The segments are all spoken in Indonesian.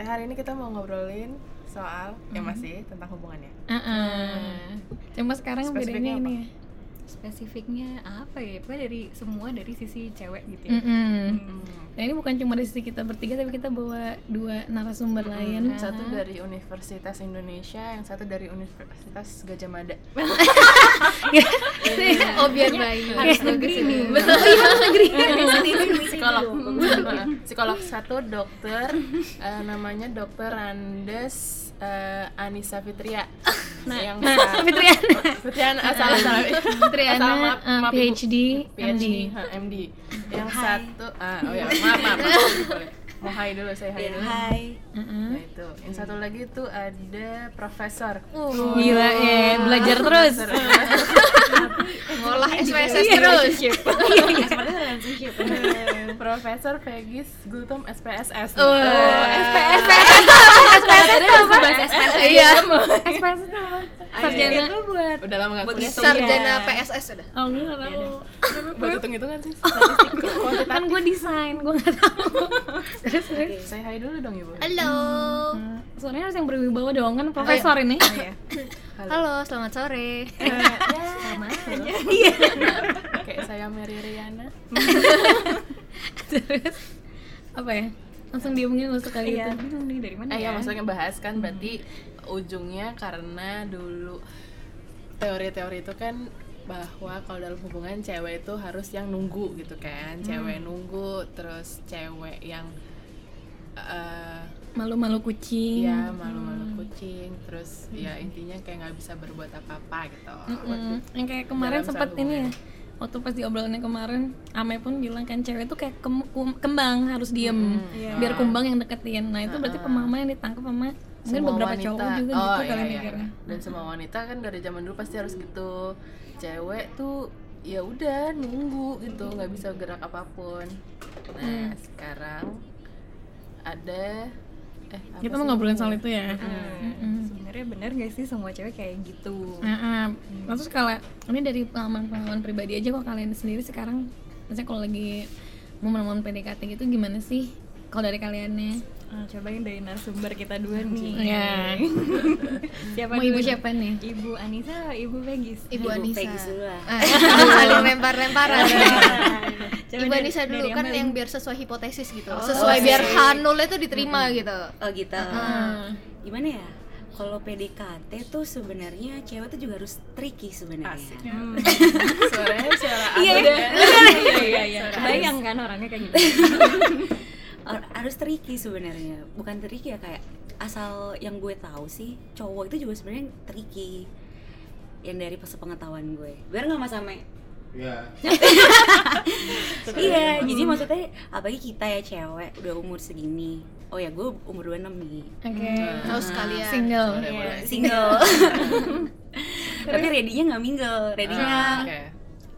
Eh, hari ini kita mau ngobrolin soal ya masih tentang hubungannya. Uh-uh. Cuma sekarang bedanya apa? ini ya. Spesifiknya apa ya? Pokoknya dari semua dari sisi cewek gitu ya. Mm-mm. Hmm. Nah ini bukan cuma dari sisi kita bertiga tapi kita bawa dua narasumber lain. Yang satu dari Universitas Indonesia, yang satu dari Universitas Gajah Mada. oh biar baik. Harus negeri nih. Betul iya negeri. Psikolog, psikolog. Satu dokter, eh, namanya Dokter Randes eh, Anissa Fitria. Nah, yang Nah, Fitriana, Fitriana ah, salah salah. Fitriana Salah, maaf. PhD, PhD, MD. MD. Yang satu, ah, oh ya, maaf, maaf, maaf. Mau hai dulu, saya hai Ya, dulu. hai. Uh-uh. Nah itu, yang satu lagi tuh ada Profesor. Gila ya, belajar terus. ngolah SPSS terus Profesor Pegis Gultom SPSS. Oh, Eh, iya. SPS itu apa? Sarjana. itu buat Udah lama gak kuliah. sarjana PSS udah Oh, gue gak tahu. Buat hitung-hitungan sih. Statistik Kan gue desain, gue gak tahu. Terus, terus. Saya hai dulu dong ibu. halo Nah, Suaranya harus yang berwibawa dong kan profesor ini. halo selamat sore Sama aja. Kayak saya Mary Riana. Terus apa ya? Langsung diomongin masuk kali iya itu. dari mana Eh ya ya maksudnya bahas kan berarti ujungnya karena dulu teori-teori itu kan bahwa kalau dalam hubungan cewek itu harus yang nunggu gitu kan cewek nunggu terus cewek yang eh, Malu-malu kucing. ya malu-malu kucing terus ya intinya kayak nggak bisa berbuat apa-apa gitu Mm-mm. Yang kayak kemarin sempat ini ya. Waktu pas di obrolannya kemarin, Ame pun bilang kan cewek tuh kayak kem- kembang harus diem, Iya. biar kumbang yang deketin. Nah itu berarti pemahaman yang ditangkap sama mungkin Semua beberapa wanita. cowok juga Oh, gitu iya, kali iya. mikirnya. dan semua wanita kan dari zaman dulu pasti harus gitu cewek tuh ya udah nunggu gitu nggak bisa gerak apa pun nah sekarang ada eh apa Kita mau ngobrolin soal itu ya. Hmm, sebenarnya benar gak sih semua cewek kayak gitu Nah, ah, terus kalau ini dari pengalaman-pengalaman pribadi aja kok kalian sendiri sekarang, misalnya kalau lagi mau menemukan PDKT gitu gimana sih? Kalau dari kaliannya? Ah, cobain dari narasumber kita dua nih Ya. siapa Mau dulu ibu siapa nih? ibu Anissa atau ibu Pegis ibu Ibu Anissa Peggy dulu lah. Ah, saling lempar-lemparan Coba Ibu Anissa dulu kan Amel. yang biar sesuai hipotesis gitu Oh, sesuai oke. biar Hanul itu diterima gitu Oh gitu. Ah. Gimana ya? Kalau PDKT tuh sebenarnya cewek tuh juga harus tricky sebenarnya. Hmm. suaranya suara iya ya. iya iya iya kebayang kan orangnya kayak gitu harus tricky sebenarnya. Bukan tricky ya kayak asal yang gue tahu sih cowok itu juga sebenarnya tricky. Yang dari sepengetahuan gue. Biar nggak mas Ame. Iya. iya, jadi maksudnya apalagi kita ya cewek udah umur segini. Oh ya, gue umur 26 nih. Oke. oh sekalian Single. Boleh, boleh. Single. Tapi ready-nya nggak mingle, ready-nya Ah, oke.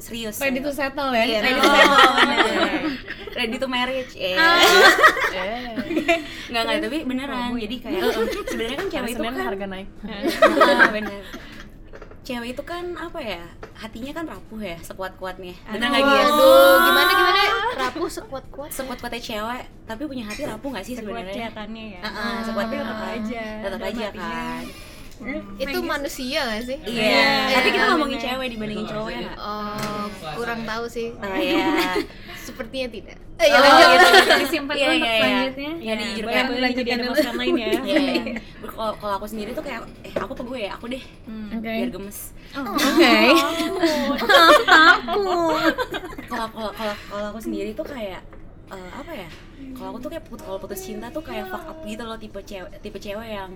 Serius. Ready to settle ya? Iya, ready Oh. to settle, bener. Ready to marriage. Eh. eh Enggak enggak, tapi beneran. Jadi kayak sebenarnya kan cewek itu kan harga naik Ah, bener. Cewek itu kan apa ya? Hatinya kan rapuh ya, sekuat-kuatnya. Bener nggak gitu? Aduh, gimana gimana rapuh sekuat-kuat Sekuat-kuatnya cewek, tapi punya hati rapuh nggak sih sekuat sebenarnya? kelihatannya ya Ah, ah, sekuat tapi tetap aja Tetap aja kan. Itu manusia gak sih Iya. Tapi kita Iya, ngomongin bener. cewek dibandingin cowok ya oh kurang tahu sih Oh iya. sepertinya tidak eh ya Oh, lanjut gitu. Disimpan Iya, dulu iya, untuk iya. selanjutnya. Iya, dijujur boleh kayak boleh jadi ada masukan lain ya Iya, iya. Kalau kalau aku sendiri tuh kayak eh aku apa gue ya? Aku deh. Oke. Biar gemes. Oke. Takut. Kalau kalau kalau kalau aku sendiri tuh kayak eh, apa ya? Kalau aku tuh kayak put, kalau putus cinta tuh kayak fuck up gitu loh tipe cewek tipe cewek yang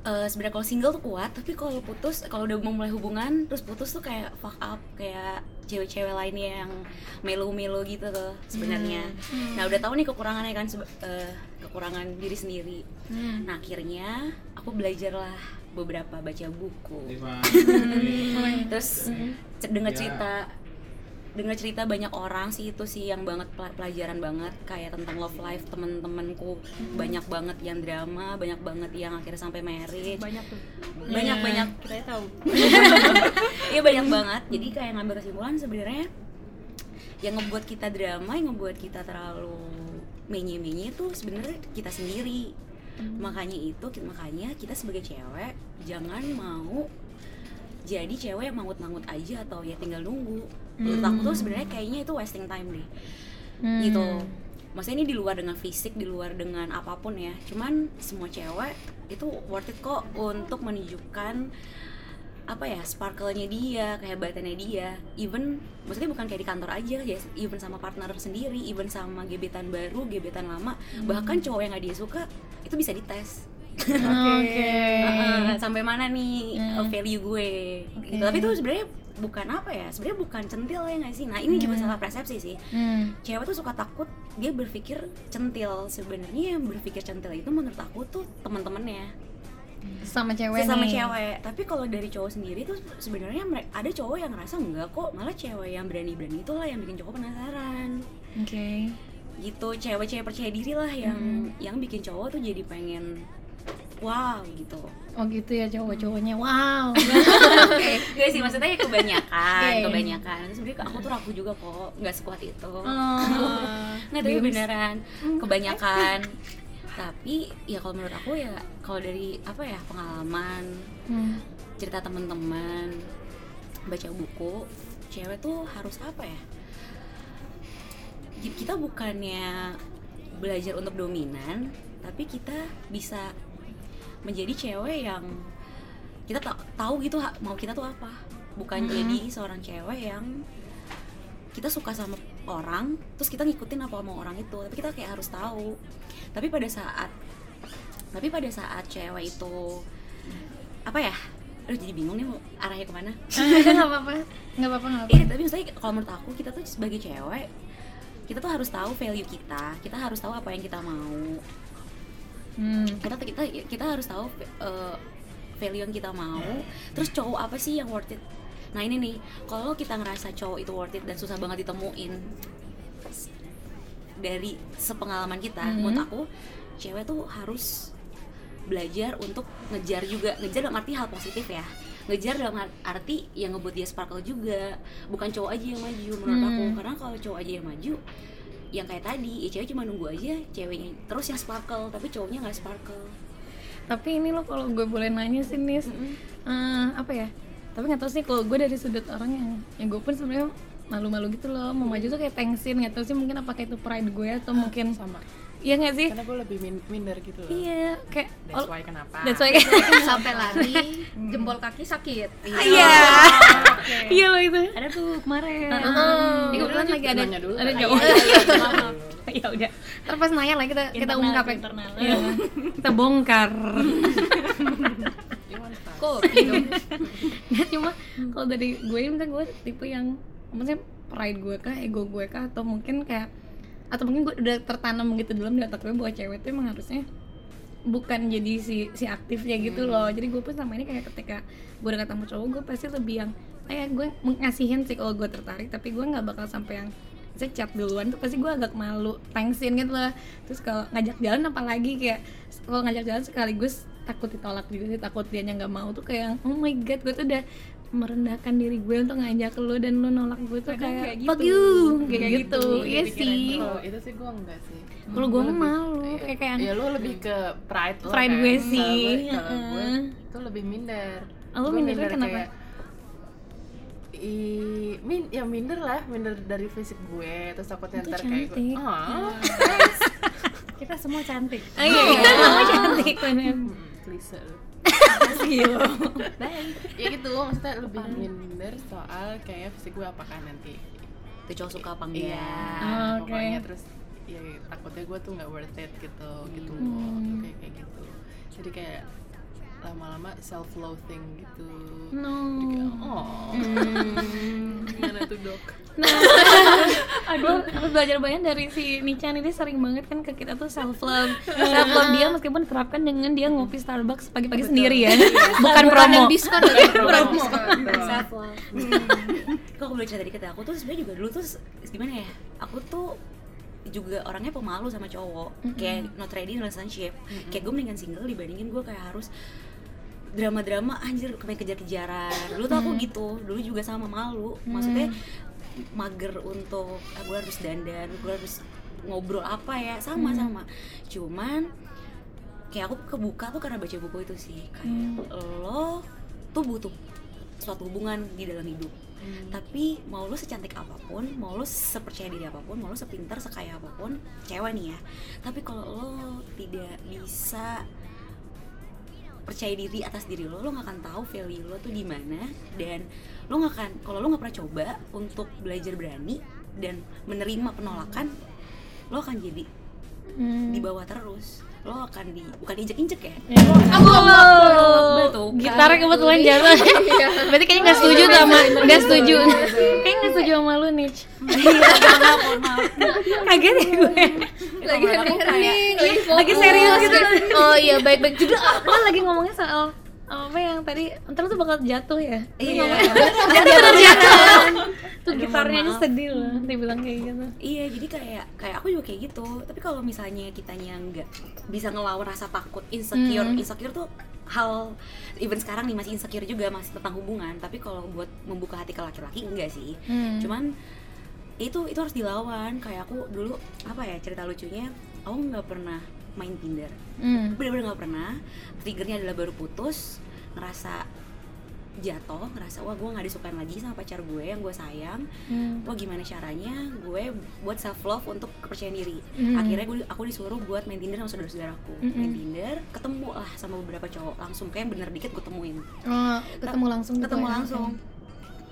eh sebenarnya kalau single tuh kuat tapi kalau putus kalau udah mau mulai hubungan terus putus tuh kayak fuck up kayak cewek-cewek lainnya yang melo-melo gitu tuh sebenarnya. Nah udah tahu nih kekurangannya kan eh, kekurangan diri sendiri. Nah akhirnya aku belajar lah beberapa baca buku. Lima. terus c- denger cerita denger cerita banyak orang sih itu sih yang banget pel- pelajaran banget. Kayak tentang love life temen-temenku. Banyak banget yang drama banyak banget yang akhirnya sampai marriage. Banyak tuh. Banyak banyak. kita tahu. Iya banyak banget. Jadi kayak ngambil kesimpulan sebenarnya yang ngebuat kita drama yang ngebuat kita terlalu menye-menye tuh sebenarnya kita sendiri. Makanya itu makanya kita sebagai cewek jangan mau jadi cewek yang mangut-mangut aja atau ya tinggal nunggu menurut aku tuh sebenarnya kayaknya itu wasting time deh. Hmm. gitu. Maksudnya ini di luar dengan fisik di luar dengan apa pun ya. Cuman semua cewek itu worth it kok untuk menunjukkan apa ya sparkle-nya dia kehebatannya dia. Even maksudnya bukan kayak di kantor aja ya even sama partner sendiri even sama gebetan baru gebetan lama bahkan cowok yang gak dia suka itu bisa dites. Oke. Ah, sampai mana nih Hmm. uh, value gue. Gitu. tapi itu sebenarnya bukan apa ya sebenarnya bukan centil ya nggak sih? Nah ini juga salah persepsi sih. Hmm. cewek tuh suka takut dia berpikir centil. Sebenarnya yang berpikir centil itu menurut aku tuh teman-temannya. Sama cewek sama cewek. Tapi kalau dari cowok sendiri tuh sebenarnya ada cowok yang ngerasa enggak kok malah cewek yang berani-berani itulah yang bikin cowok penasaran. Oke. gitu cewek-cewek percaya diri lah yang yang bikin cowok tuh jadi pengen wow gitu Oh gitu ya cowok-cowoknya. Wow. Gak sih maksudnya ya kebanyakan Iya, iya. kebanyakan sebenarnya aku tuh ragu juga kok nggak sekuat itu Oh. nggak tapi beneran kebanyakan tapi ya kalau menurut aku ya kalau dari apa ya pengalaman Hmm. cerita teman-teman baca buku cewek tuh harus apa ya Ki- kita bukannya belajar untuk dominan tapi kita bisa menjadi cewek yang kita ta- tahu gitu mau kita tuh apa bukan jadi seorang cewek yang kita suka sama orang terus kita ngikutin apa mau orang itu tapi kita kayak harus tahu tapi pada saat tapi pada saat cewek itu apa ya Aduh jadi bingung nih mau arahnya ke mana Enggak apa-apa. Enggak apa-apa, enggak apa-apa. Iya, tapi maksudnya kalau menurut aku kita tuh sebagai cewek kita tuh harus tahu value kita, kita harus tahu apa yang kita mau. Hmm. Kita kita kita harus tahu uh, value yang kita mau. Terus cowok apa sih yang worth it? Nah ini nih, kalau kita ngerasa cowok itu worth it dan susah banget ditemuin dari sepengalaman kita, Mhm. menurut aku cewek tuh harus belajar untuk ngejar juga ngejar dalam arti hal positif ya ngejar dalam ar- arti yang ngebuat dia sparkle juga bukan cowok aja yang maju menurut Hmm. aku karena kalau cowok aja yang maju yang kayak tadi ya cewek cuma nunggu aja ceweknya terus yang sparkle tapi cowoknya nggak sparkle. Tapi ini lo kalau gue boleh nanya sih Nis, eh, apa ya? Tapi nggak tahu sih kalau gue dari sudut orang yang yang gue pun sebenarnya malu-malu gitu loh. Mau maju tuh kayak thanksin nggak tahu sih mungkin apakah itu pride gue atau mungkin sama iya nggak sih? Karena gue lebih min- minder gitu loh. Iya kayak that's oh, why kenapa? that's why sampai lari jempol kaki sakit. Iya. Iya lo itu. Ada tuh kemarin. Heeh. Ya, kebetulan lagi ada dulu. ada Iya, jawab maaf ya udah. Ntar pas nanya lah kita kita ungkap ya. Iya. kita bongkar. Kopi dong cuma kalau dari gue kan gue tipe yang maksudnya pride gue kah ego gue kah atau mungkin kayak atau mungkin gue udah tertanam gitu dalam di otak gue bahwa cewek itu emang harusnya bukan jadi si si aktifnya gitu loh. Jadi gue pun sama ini kayak ketika gue udah ketemu cowok gue pasti lebih yang kayak gue mengasihin sih kalau gue tertarik tapi gue nggak bakal sampai yang saya chat duluan. Tuh pasti gue agak malu thanksin gitu lah terus kalau ngajak jalan apalagi kayak kalau ngajak jalan sekaligus takut ditolak juga sih takut dia nggak mau tuh kayak oh my god gue tuh udah merendahkan diri gue untuk ngajak lo dan lo nolak gue tuh Kadang kayak, kayak fuck gitu. you kayak Kayak gitu gitu, iya pikiran sih. Kalau itu sih gue enggak sih kalau gue malu iya. kayak kayak ya lu lebih ke pride lo Pride kan. gue sih, kalau gue itu lebih minder Oh, lu Gue mindernya kenapa? kayak, i min ya minder lah minder dari fisik gue terus takutnya ntar kayak gue cantik. ah kita semua cantik oh, iya iya kamu cantik bener hmm, klise lu. ya gitu maksudnya lebih minder soal kayak fisik gue apakah nanti itu cowok suka apa iya enggak Oh, oke. pokoknya terus ya takutnya gue tuh nggak worth it gitu gitu Hmm. kayak kayak gitu jadi kayak lama-lama self loathing gitu. No. Jadi kayak, oh gimana tuh dok? Aduh aku belajar banyak dari si Nichan ini sering banget kan ke kita tuh self love self love dia meskipun terapkan dengan dia ngopi Starbucks pagi-pagi sendiri ya. Bukan promo. diskon lagi. Promo. Self love kok aku boleh cerita dikit ya? Aku tuh sebenarnya juga dulu tuh gimana ya? Aku tuh juga orangnya pemalu sama cowok. Kayak not ready in relationship. Kayak gue mendingan single dibandingin gue kayak harus drama-drama anjir kayak kejar-kejaran. Dulu tuh aku gitu dulu juga sama malu. Maksudnya mager untuk ah, gue harus dandan gue harus ngobrol apa ya? Sama sama. Cuman kayak aku kebuka tuh karena baca buku itu sih. Kayak lo tuh butuh suatu hubungan di dalam hidup. Tapi mau lo secantik apa pun mau lo sepercaya diri apa pun mau lo sepintar sekaya apa pun cewek nih ya. Tapi kalau lo tidak bisa percaya diri atas diri lo lo nggak akan tahu value lo tuh di mana dan lo nggak akan kalau lo nggak pernah coba untuk belajar berani dan menerima penolakan lo akan jadi Hmm. di bawah terus lo akan di bukan diinjek-injek ya? Oh, Betul. gitarnya kebetulan jatuh. Berarti kayaknya nggak setuju tuh sama nggak setuju. Kayaknya nggak setuju sama lu nih. Kaget ya gue. lagi hening lagi Lagi serius gitu. oh iya baik-baik. Juga Lo lagi ngomongnya soal apa yang tadi ntar tuh bakal jatuh ya. Iya. Bener jatuh gitarnya aja sedih loh dibilang kayak gitu. Iya jadi kayak kayak aku juga kayak gitu. Tapi kalau misalnya kitanya nggak bisa ngelawan rasa takut insecure. Hmm. insecure tuh hal even sekarang nih masih insecure juga masih tentang hubungan. Tapi kalau buat membuka hati ke laki-laki enggak sih. Hmm. cuman itu itu harus dilawan. Kayak aku dulu apa ya cerita lucunya aku nggak pernah main Tinder. Hmm. bener-bener nggak pernah. Triggernya adalah baru putus ngerasa jatuh ngerasa wah gue nggak disukain lagi sama pacar gue yang gue sayang Hmm. wah gimana caranya gue buat self love untuk kepercayaan diri Hmm. akhirnya gue aku disuruh buat main tinder sama saudara-saudaraku Mm-mm. main tinder ketemu lah sama beberapa cowok langsung kayak bener dikit gue temuin Oh, ketemu langsung gitu ketemu ya? langsung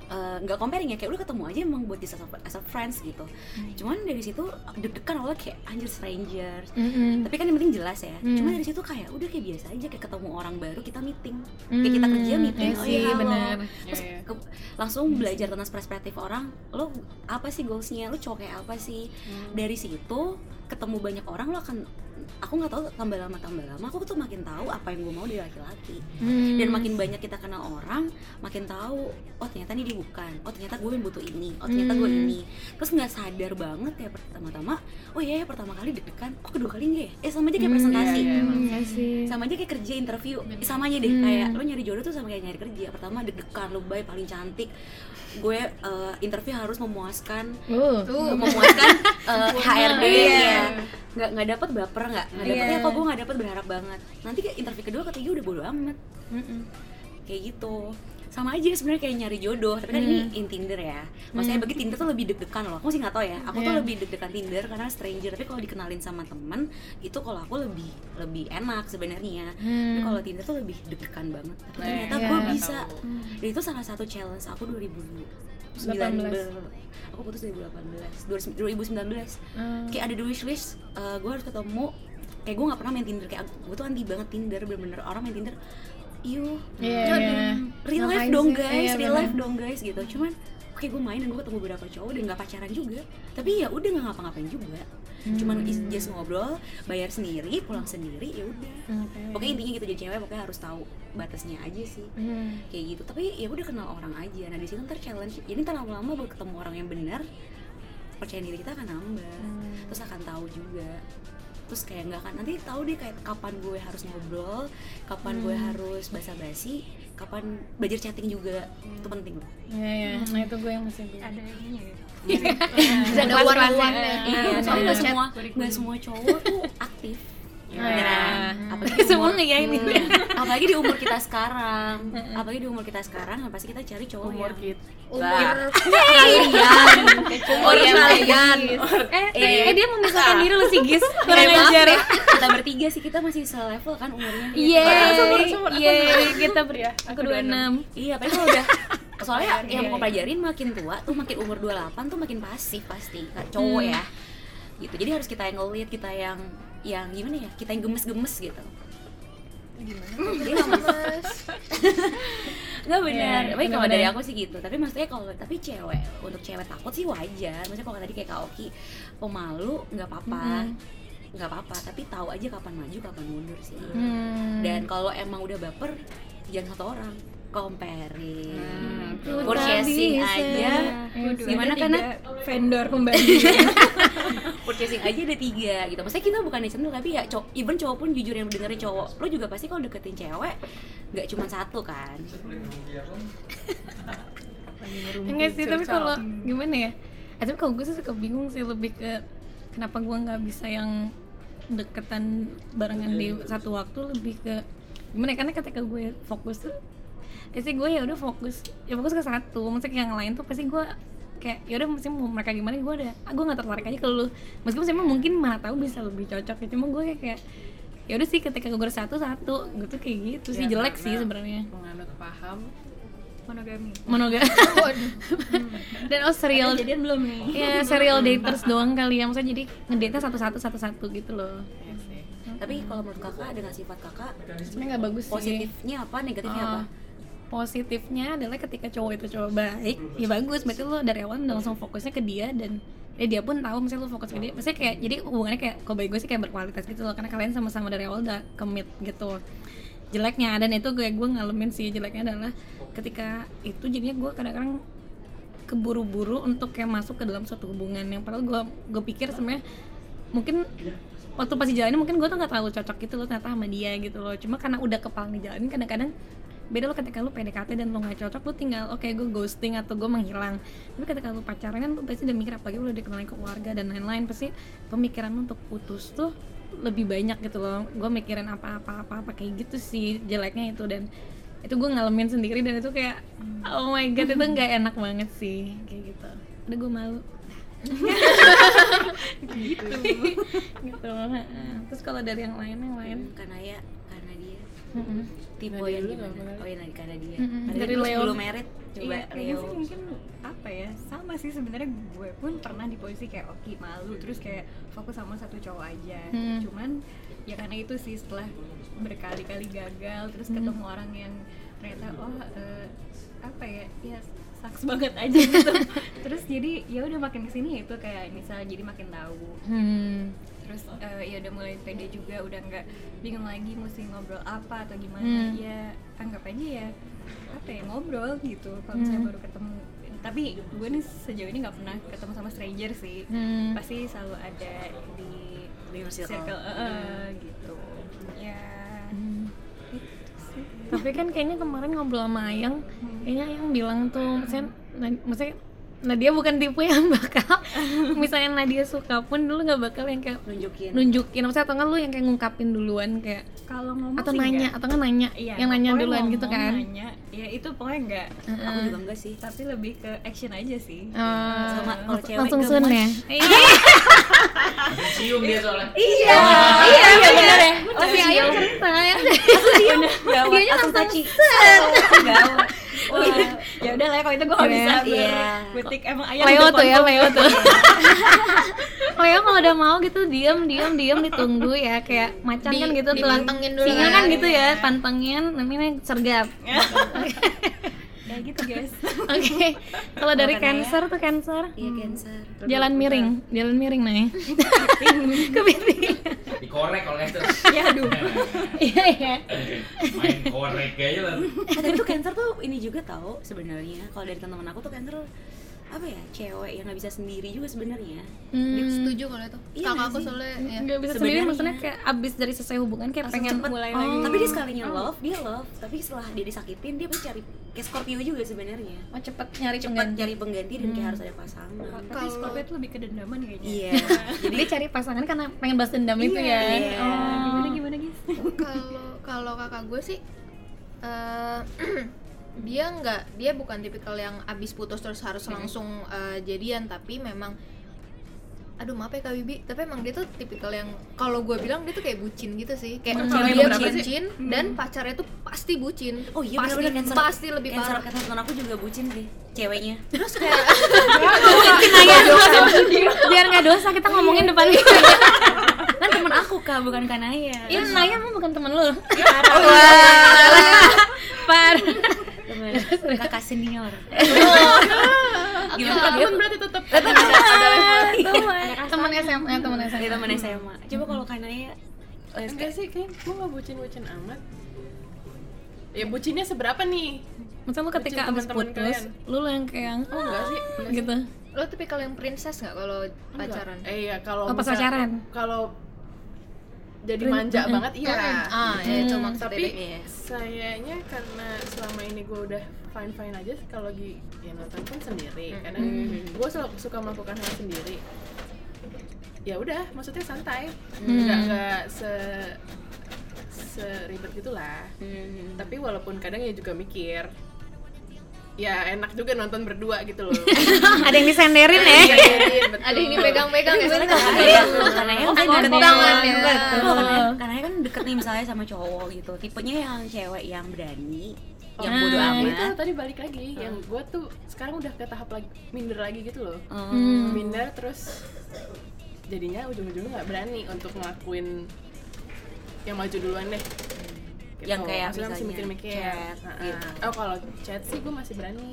nggak comparing ya kayak udah ketemu aja emang buat just as a, as a friends gitu Hmm. cuman dari situ deg-degan awalnya kayak anjir stranger Mm-mm. tapi kan yang penting jelas ya Hmm. cuma dari situ kayak udah kayak biasa aja kayak ketemu orang baru kita meeting Hmm, kayak kita kerja meeting oh iya benar. terus Iya, iya. ke- langsung belajar tentang perspektif orang lo apa sih goalsnya lo cowok kayak apa sih Hmm. dari situ ketemu banyak orang lo akan aku nggak tahu tambah lama tambah lama aku tuh makin tahu apa yang gue mau dari laki-laki. Hmm. dan makin banyak kita kenal orang makin tahu oh ternyata ini dia bukan. Oh ternyata gue yang butuh ini. Oh ternyata gue Hmm. ini. Terus nggak sadar banget ya pertama-tama oh iya ya pertama kali deg-degan oh kedua kali enggak ya? Eh sama aja kayak Hmm, presentasi. iya, iya. Hmm, iya sama aja kayak kerja interview. Sama aja deh Hmm. kayak lo nyari jodoh tuh sama kayak nyari kerja. Pertama deg-degan lo baik paling cantik gue eh, interview harus memuaskan Uh. memuaskan eh, HRD Iya. ya nggak nggak dapat baper nggak nggak dapet Iya. ya kok gue nggak dapat berharap banget nanti interview kedua ketiga udah bodo amat Mm-mm. kayak gitu sama aja sebenarnya kayak nyari jodoh tapi kan ini Hmm. in Tinder ya. Maksudnya bagi Tinder tuh lebih deg-degan loh. Aku sih nggak tahu ya. Aku tuh Iya. lebih deg-degan Tinder karena stranger tapi kalau dikenalin sama temen itu kalau aku lebih lebih enak sebenarnya. Tapi Hmm. kalau Tinder tuh lebih deg-degan banget. Tapi Nah, ternyata iya. gue bisa. tahu. dan itu salah satu challenge aku 2019 aku putus 2018 2019 Hmm. kayak ada di wishlist uh, gue harus ketemu. Kayak gue nggak pernah main Tinder. Kayak gue tuh anti banget Tinder bener-bener. Orang main Tinder Iyo, Iya, iya. real life dong guys, Iya, real life dong guys gitu. Cuman oke gue main dan gue ketemu beberapa cowok dan nggak pacaran juga. Tapi ya udah nggak ngapa-ngapain juga. Cuman is- just ngobrol, bayar sendiri, pulang sendiri, ya udah. Oke. Pokoknya intinya gitu jadi cewek pokoknya harus tahu batasnya aja sih Hmm. kayak gitu tapi ya udah kenal orang aja nah di situ ntar challenge jadi ntar lama-lama buat ketemu orang yang benar percaya diri kita akan nambah terus akan tahu juga terus kayak nggak akan nanti tahu deh kayak kapan gue harus ngobrol kapan gue harus basa-basi kapan belajar chatting juga itu penting. Loh Iya, iya. Nah, itu gue yang masih belum. ada ininya ya. Ada one-on-one-nya. iya Hmm, soalnya nggak semua nggak semua cowok tuh aktif Beneran. apalagi di Semua umur. ngeyain ini. Apalagi di umur kita sekarang. Apalagi di umur kita sekarang pasti kita cari cowok umur yang kita. umur kalian. Umur kalian. Eh, Iya. eh dia memisahkan diri lu sih, Gis. Kurang Eh, ajar. ya, kita bertiga sih kita masih selevel kan umurnya. Iya, iya, dua- kita ber aku aku 26. iya tapi kalau udah. Soalnya yang mau iya. pelajarin makin tua tuh makin umur 28 tuh makin pasif pasti cowok Hmm. ya. Gitu. Jadi harus kita yang ngelit kita yang yang gimana ya kita yang gemes-gemes gitu. Gimana? Nggak benar Iya, tapi kalau dari aku sih gitu. Tapi maksudnya kalau tapi cewek untuk cewek takut sih wajar. Maksudnya kalau tadi kayak Kak Oki pemalu nggak apa-apa. Nggak apa-apa tapi tahu aja kapan maju kapan mundur sih. Hmm. dan kalau emang udah baper jangan satu orang. Comparing. Hmm, Ku purchasing aja. Gimana kan tiga vendor pembanding purchasing aja ada tiga gitu. Maksudnya kita bukan channel tapi ya cowok even cowok pun jujur yang dengerin cowok lo juga pasti kalau deketin cewek nggak cuma satu kan. Enggak sih, tapi kalau gimana ya? Eh, tapi kalau gue sih suka bingung sih lebih ke kenapa gue nggak bisa yang deketan barengan di satu waktu lebih ke gimana ya, karena ketika gue fokus tuh pasti gue ya udah fokus ya fokus ke satu maksudnya yang lain tuh pasti gue kayak ya udah mesti mau mereka gimana gue udah ah, gue nggak tertarik aja ke lu. Meskipun sebenarnya mungkin mana tahu bisa lebih cocok ya cuma gue kayak, kayak ya udah sih ketika gue satu. Satu gitu kayak gitu sih Ya, jelek sih sebenarnya. menganut paham monogami. Monoga dan oh serial Ada jadian belum nih. Ya serial daters doang kali ya maksudnya jadi ngedate satu satu satu satu gitu loh. Ya sih. Tapi kalau menurut kakak dengan sifat kakak sebenarnya nggak bagus sih. positifnya apa, negatifnya apa? Positifnya adalah ketika cowok itu cowok baik ya bagus. Berarti lo dari awal langsung fokusnya ke dia dan ya dia pun tahu misalnya lo fokus ke dia. Maksudnya kayak jadi hubungannya kayak kalau bagi gue sih kayak berkualitas gitu loh. Karena kalian sama-sama dari awal udah commit gitu. Jeleknya dan itu gue gue ngalamin sih. Jeleknya adalah ketika itu jadinya gue kadang-kadang keburu-buru untuk kayak masuk ke dalam suatu hubungan yang padahal gue gue pikir sebenarnya mungkin waktu pas dijalanin mungkin gue tuh nggak terlalu cocok gitu loh ternyata sama dia gitu loh. Cuma karena udah kepala ngejalanin kadang-kadang beda lo ketika lu PDKT dan lo nggak cocok lu tinggal oke gue ghosting atau gue menghilang. Tapi ketika lu pacaran kan lu pasti udah mikir apalagi lu udah dikenalin keluarga dan lain-lain pasti pemikiran lu untuk putus tuh lebih banyak gitu loh. Gue mikirin apa-apa apa-apa kayak gitu sih jeleknya itu. Dan itu gue ngalamin sendiri dan itu kayak oh my god itu nggak enak banget sih kayak gitu. Udah gue malu. Gitu. Gitu terus kalau dari yang lain yang lain? Karena ya, mm-mm. tipe yang gimana? Oh iya, karena dia. Karena Dari Leo. sebelum merit coba Iya, Leo. sih mungkin apa ya sama sih sebenarnya gue pun pernah di posisi kayak oke malu terus kayak fokus sama satu cowok aja Hmm. cuman ya karena itu sih setelah berkali-kali gagal terus Hmm. ketemu orang yang ternyata oh eh, apa ya ya saks banget aja gitu terus jadi ya udah makin ke sini itu kayak misal jadi makin tahu Hmm. Terus eh, ya udah mulai pede juga udah nggak bingung lagi mesti ngobrol apa atau gimana Hmm. ya anggap aja ya apa ya ngobrol gitu kalau misalnya Hmm. baru ketemu tapi gue nih sejauh ini nggak pernah ketemu sama stranger sih Hmm. pasti selalu ada di circle. circle eh, eh, gitu ya Hmm. Tapi kan kayaknya kemarin ngobrol sama Ayang, kayaknya Ayang bilang tuh, maksudnya, na- maksudnya Nadia bukan tipe yang bakal misalnya Nadia suka pun dulu nggak bakal yang kayak Nunjukin. nunjukin. Maksudnya atau nggak lu yang kayak ngungkapin duluan kayak kalau ngomong atau sih nanya nggak. atau nggak nanya Iya, yang nanya duluan gitu kan? nanya ya itu pokoknya enggak Aku juga enggak sih. tapi lebih ke action aja sih. Eh, Sama kalau cewek langsung sun ya? Langsung cium dia soalnya. Iya. Iya benar ya. masih ayam cerita ya Gawat, Dianya langsung langsung touchy. Wah, ya udah lah ya, kalau itu gue gak Iya. bisa Iya. butik emang ayam Leo tuh ya. Leo tuh Leo kalau udah mau gitu diam diam diam ditunggu ya kayak macan Di- kan gitu dipantengin dulu singa kan. gitu ya pantengin namanya sergap ya gitu guys oke kalau dari karena cancer tuh cancer Iya, cancer. jalan miring jalan miring nih kepiting dikorek kalau itu ya aduh. Iya iya. Main korek aja lah. Tapi tuh cancer tuh ini juga tahu sebenarnya. Kalau dari teman-teman aku tuh cancer apa ya cewek yang nggak bisa sendiri juga sebenarnya. Hmm, setuju kalau itu Iya kakak aku sih? soalnya ya. nggak bisa sendiri Sebenarnya. maksudnya kayak abis dari selesai hubungan kayak Langsung pengen cepet. mulai Oh. lagi Tapi dia sekalinya love, dia love. Tapi setelah dia disakitin, dia pasti cari kayak Scorpio juga sebenarnya. oh cepet nyari Cepat pengganti cari pengganti dan kayak harus ada pasangan. tapi Kalau- Scorpio itu lebih ke dendaman kayaknya Iya. jadi dia cari pasangan karena pengen balas dendam itu ya iya. oh. gimana gimana guys kalau kalau kakak gue sih eh, dia nggak dia bukan tipikal yang abis putus terus harus langsung eh, jadian tapi memang aduh maaf ya kak Bibi tapi emang dia tuh tipikal yang kalau gue bilang dia tuh kayak bucin gitu sih kayak yang dia sih? bucin dan pacarnya tuh pasti bucin Oh iya pasti benar-benar cancer. pasti lebih parah Cancer teman aku juga bucin sih, ceweknya. terus kayak biar nggak dosa kita ngomongin depan dia kan temen aku kak, bukan Kanaya. Iya, Naya emang bukan temen lu. Par. Temen kakak senior. Gimana dia? berarti tetap Temen SMA, temen SMA. Dia temen SMA. Coba kalau Kanaya enggak sih kayak gue gak bucin-bucin amat ya bucinnya seberapa nih Maksudnya lu ketika abis putus, kalian. lu yang kayak yang, oh enggak sih gitu. lo tipikal yang princess nggak kalau pacaran eh iya kalau Oh, pas pacaran? kalau jadi manja Mm-mm. banget iya ah ya itu Hmm, maksudnya tapi Iya. sayangnya karena selama ini gue udah fine fine aja kalau lagi ya nonton pun sendiri karena gue suka melakukan hal sendiri ya udah maksudnya santai Hmm. nggak nggak se seribet gitulah Hmm. tapi walaupun kadang ya juga mikir ya enak juga nonton berdua gitu loh. Ada yang disenderin ya? Iya, iya, ada yang dipegang-pegang ya karena karena Oh, kan karena, kan deket nih misalnya sama cowok gitu. Tipenya yang cewek yang berani yang Oh. bodoh Nah, amat itu tadi balik lagi. Yang gue tuh sekarang udah ke tahap lagi minder lagi gitu loh. Hmm. minder terus jadinya ujung-ujungnya nggak berani untuk ngelakuin yang maju duluan deh Gitu. Yang kayak Maksudnya masih mikir-mikir chat, Heeh. gitu. oh kalau chat sih gue masih berani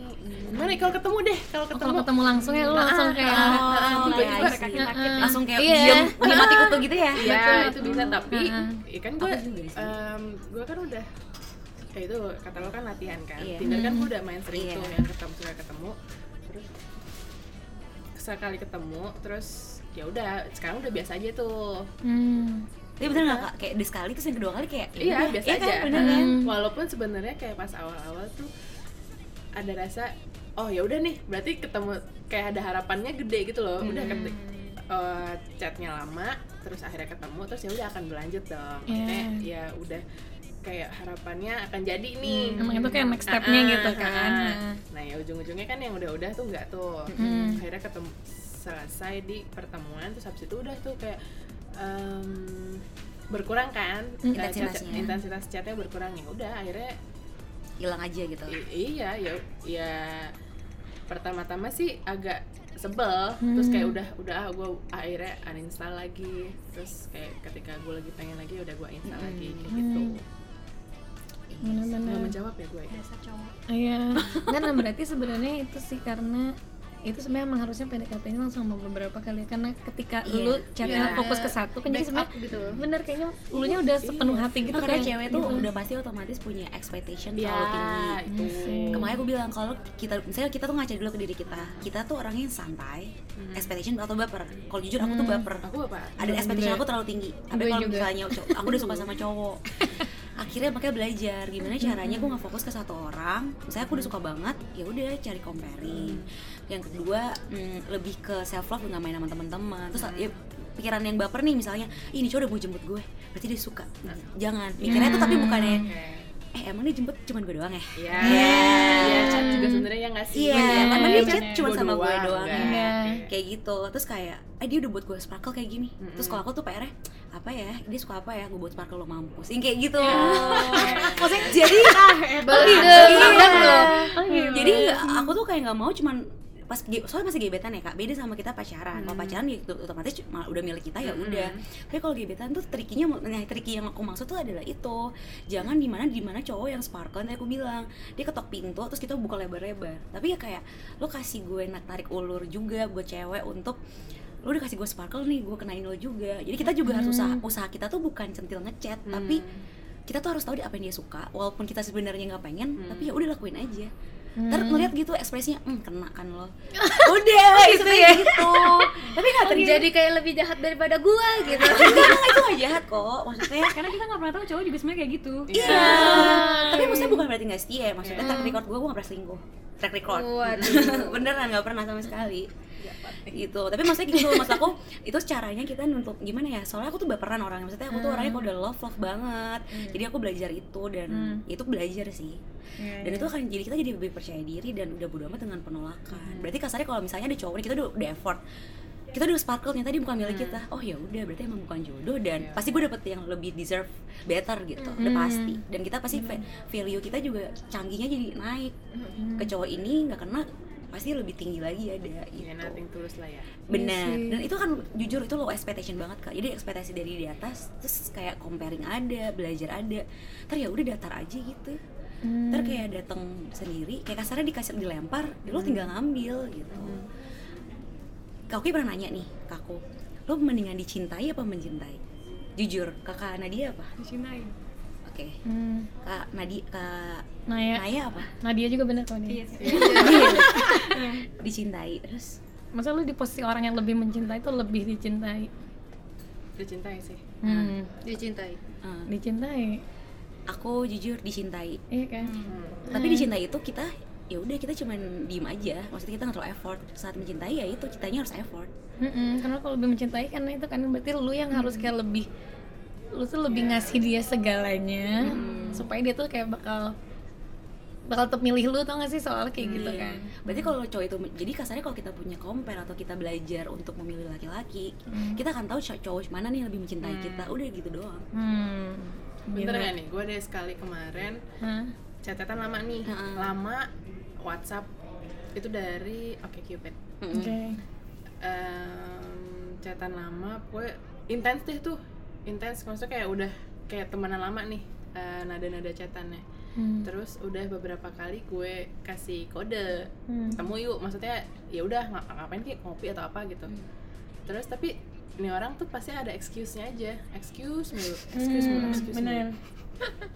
gimana ya kalau ketemu deh kalau Oh, ketemu kalau ketemu langsung ya lu langsung kayak Oh, tiba-tiba kayak kaki Heeh. langsung kayak Iya. diem diem mati kutu gitu ya Iya itu bisa tapi Heeh. ya kan gue gue kan udah ya itu kata lo kan latihan kan Iya. Tinder kan gue udah main sering Iya. tuh yang ketemu suka ketemu terus sekali ketemu terus ya udah sekarang udah biasa aja tuh hmm. Tapi bener nggak kak kayak di sekali terus yang kedua kali kayak ya iya udah, biasa iya aja kan bener kan Hmm. walaupun sebenarnya kayak pas awal-awal tuh ada rasa oh ya udah nih berarti ketemu kayak ada harapannya gede gitu loh udah Hmm. ketik eh, chatnya lama terus akhirnya ketemu terus ya udah akan berlanjut dong maksudnya ya udah kayak harapannya akan jadi nih emang itu kayak next stepnya Ah, gitu ah, kan ah. Nah. nah ya ujung-ujungnya kan yang udah-udah tuh nggak tuh Hmm. akhirnya ketemu selesai di pertemuan terus habis itu udah tuh kayak em, berkurang kan? Hmm. chat- Intensitasnya. intensitas chatnya berkurang. Ya udah akhirnya hilang aja gitu. I- iya ya ya pertama-tama sih agak sebel. Terus kayak udah udah ah gue akhirnya uninstall lagi. Terus kayak ketika gue lagi pengen lagi udah gue install lagi kayak gitu. Nggak bener-bener menjawab ya gue ya? Dasar cowok. Iya, nah berarti sebenarnya itu sih karena itu sebenarnya emang harusnya PDKT ini langsung sama beberapa kali karena ketika Iya. lu chatnya Iya. fokus ke satu kan jadi sebenarnya gitu bener kayaknya ulunya udah sepenuh hati gitu karena kayak cewek tuh gitu. udah pasti otomatis punya expectation ya terlalu tinggi itu sih. Kemarin aku bilang kalau kita misalnya kita tuh ngaca dulu ke diri kita, kita tuh orangnya yang santai, expectation atau baper. Kalau jujur aku tuh baper. aku apa Ada expectation aku terlalu tinggi. Tapi kalau misalnya aku udah suka sama cowok, akhirnya makanya belajar gimana caranya gue nggak fokus ke satu orang. Misalnya aku udah suka banget, ya udah cari comparing. Yang kedua mm, lebih ke self love nggak main sama teman-teman. Terus ya, pikiran yang baper nih misalnya, "Ih, ini cowok udah mau jemput gue, berarti dia suka. Jangan. Mikirnya tuh tapi bukannya eh emang dia jemput cuma gue doang ya? ya Iya. ya chat juga sebenarnya ya nggak sih Iya, Bener. karena dia Chat cuma sama gue doang, doang. nggak. Iya. kayak gitu terus kayak eh dia udah buat gue sparkle kayak gini terus kalau aku tuh PR-nya apa ya dia suka apa ya gue buat sparkle lo mampus yang kayak gitu maksudnya jadi Balas Iya. dendam loh. Oh, gitu. jadi aku tuh kayak nggak mau cuman pas soalnya masih gebetan ya kak. Beda sama kita pacaran. Kalau pacaran ya otomatis udah milik kita ya udah. Tapi kalau gebetan tuh trikinya nah tricky yang aku maksud tuh adalah itu. Jangan di mana di mana cowok yang sparkle nanti aku bilang. Dia ketok pintu terus kita buka lebar-lebar. Tapi ya kayak lo kasih gue nak tarik ulur juga buat cewek untuk lo udah kasih gue sparkle nih gue kenain lo juga. Jadi kita juga harus usaha usaha kita tuh bukan centil ngechat tapi kita tuh harus tahu dia apa yang dia suka walaupun kita sebenarnya nggak pengen tapi ya udah lakuin aja ntar ngeliat gitu ekspresinya hmm kena kan lo. Udah gitu ya. gitu. Tapi nggak terjadi Jadi kayak lebih jahat daripada gua gitu. enggak enggak itu nggak jahat kok. Maksudnya karena kita nggak pernah tahu cowok juga sebenarnya kayak gitu. Iya. Tapi maksudnya bukan berarti nggak setia ya maksudnya track record gue gue nggak pernah selingkuh. Track record. Waduh. beneran nggak pernah sama sekali gitu. Tapi maksudnya gitu maksud aku itu caranya kita nuntut gimana ya soalnya aku tuh baperan orang maksudnya aku tuh orangnya kok udah love love banget. Jadi aku belajar itu dan itu belajar sih. Dan itu akan jadi kita jadi lebih percaya diri dan udah bodo amat dengan penolakan. Berarti kasarnya kalau misalnya ada cowok kita udah, udah effort. Kita udah sparkle nya tadi bukan milik kita. Oh ya udah berarti emang bukan jodoh dan pasti gue dapet yang lebih deserve better gitu udah pasti. Dan kita pasti va- value kita juga canggihnya jadi naik. Ke cowok ini nggak kena pasti lebih tinggi lagi ada ya gitu. nothing tulus lah ya. Benar. Dan itu kan jujur itu low expectation banget kak. Jadi ekspektasi dari di atas terus kayak comparing ada belajar ada ntar ya udah datar aja gitu. Ntar kayak datang sendiri kayak kasarnya dikasih dilempar lo tinggal ngambil gitu. Kak Oki pernah nanya nih ke aku lo mendingan dicintai apa mencintai? Jujur kakak Nadia apa? Dicintai oke. Hmm. kak Nadia kak Naya. Naya apa? Nadia juga bener kok iya nih sih. Dicintai. Terus? Masa lu di posisi orang yang lebih mencintai tuh lebih dicintai? Dicintai sih. Hmm. Dicintai. eh, dicintai. Aku jujur dicintai. Iya kan? Tapi dicintai itu kita ya udah kita cuman diem aja. Maksudnya kita nggak terlalu effort. Saat mencintai ya itu cintanya harus effort. Mm-mm, karena kalau lebih mencintai kan itu kan berarti lu yang harus kayak lebih lu tuh lebih ngasih dia segalanya supaya dia tuh kayak bakal bakal tetap milih lu tau gak sih soal kayak gitu Iya. kan? Berarti kalau cowok itu jadi kasarnya kalau kita punya compare atau kita belajar untuk memilih laki-laki kita akan tahu cow- cowok mana nih yang lebih mencintai kita. Udah gitu doang. Hmm. Bener gak nih? Gue ada sekali kemarin Hah? catatan lama nih, Heeh. lama WhatsApp itu dari Oke Cupid. oke. Em, catatan lama, gue intens deh tuh, intens. Maksudnya kayak udah kayak temenan lama nih eh, nada-nada chatannya. Hmm. Terus udah beberapa kali gue kasih kode, Hmm. ketemu yuk. Maksudnya ya udah ng- ngapain sih ngopi atau apa gitu. Terus tapi ini orang tuh pasti ada excuse-nya aja, excuse mulu, excuse mulu, Hmm, excuse mulu.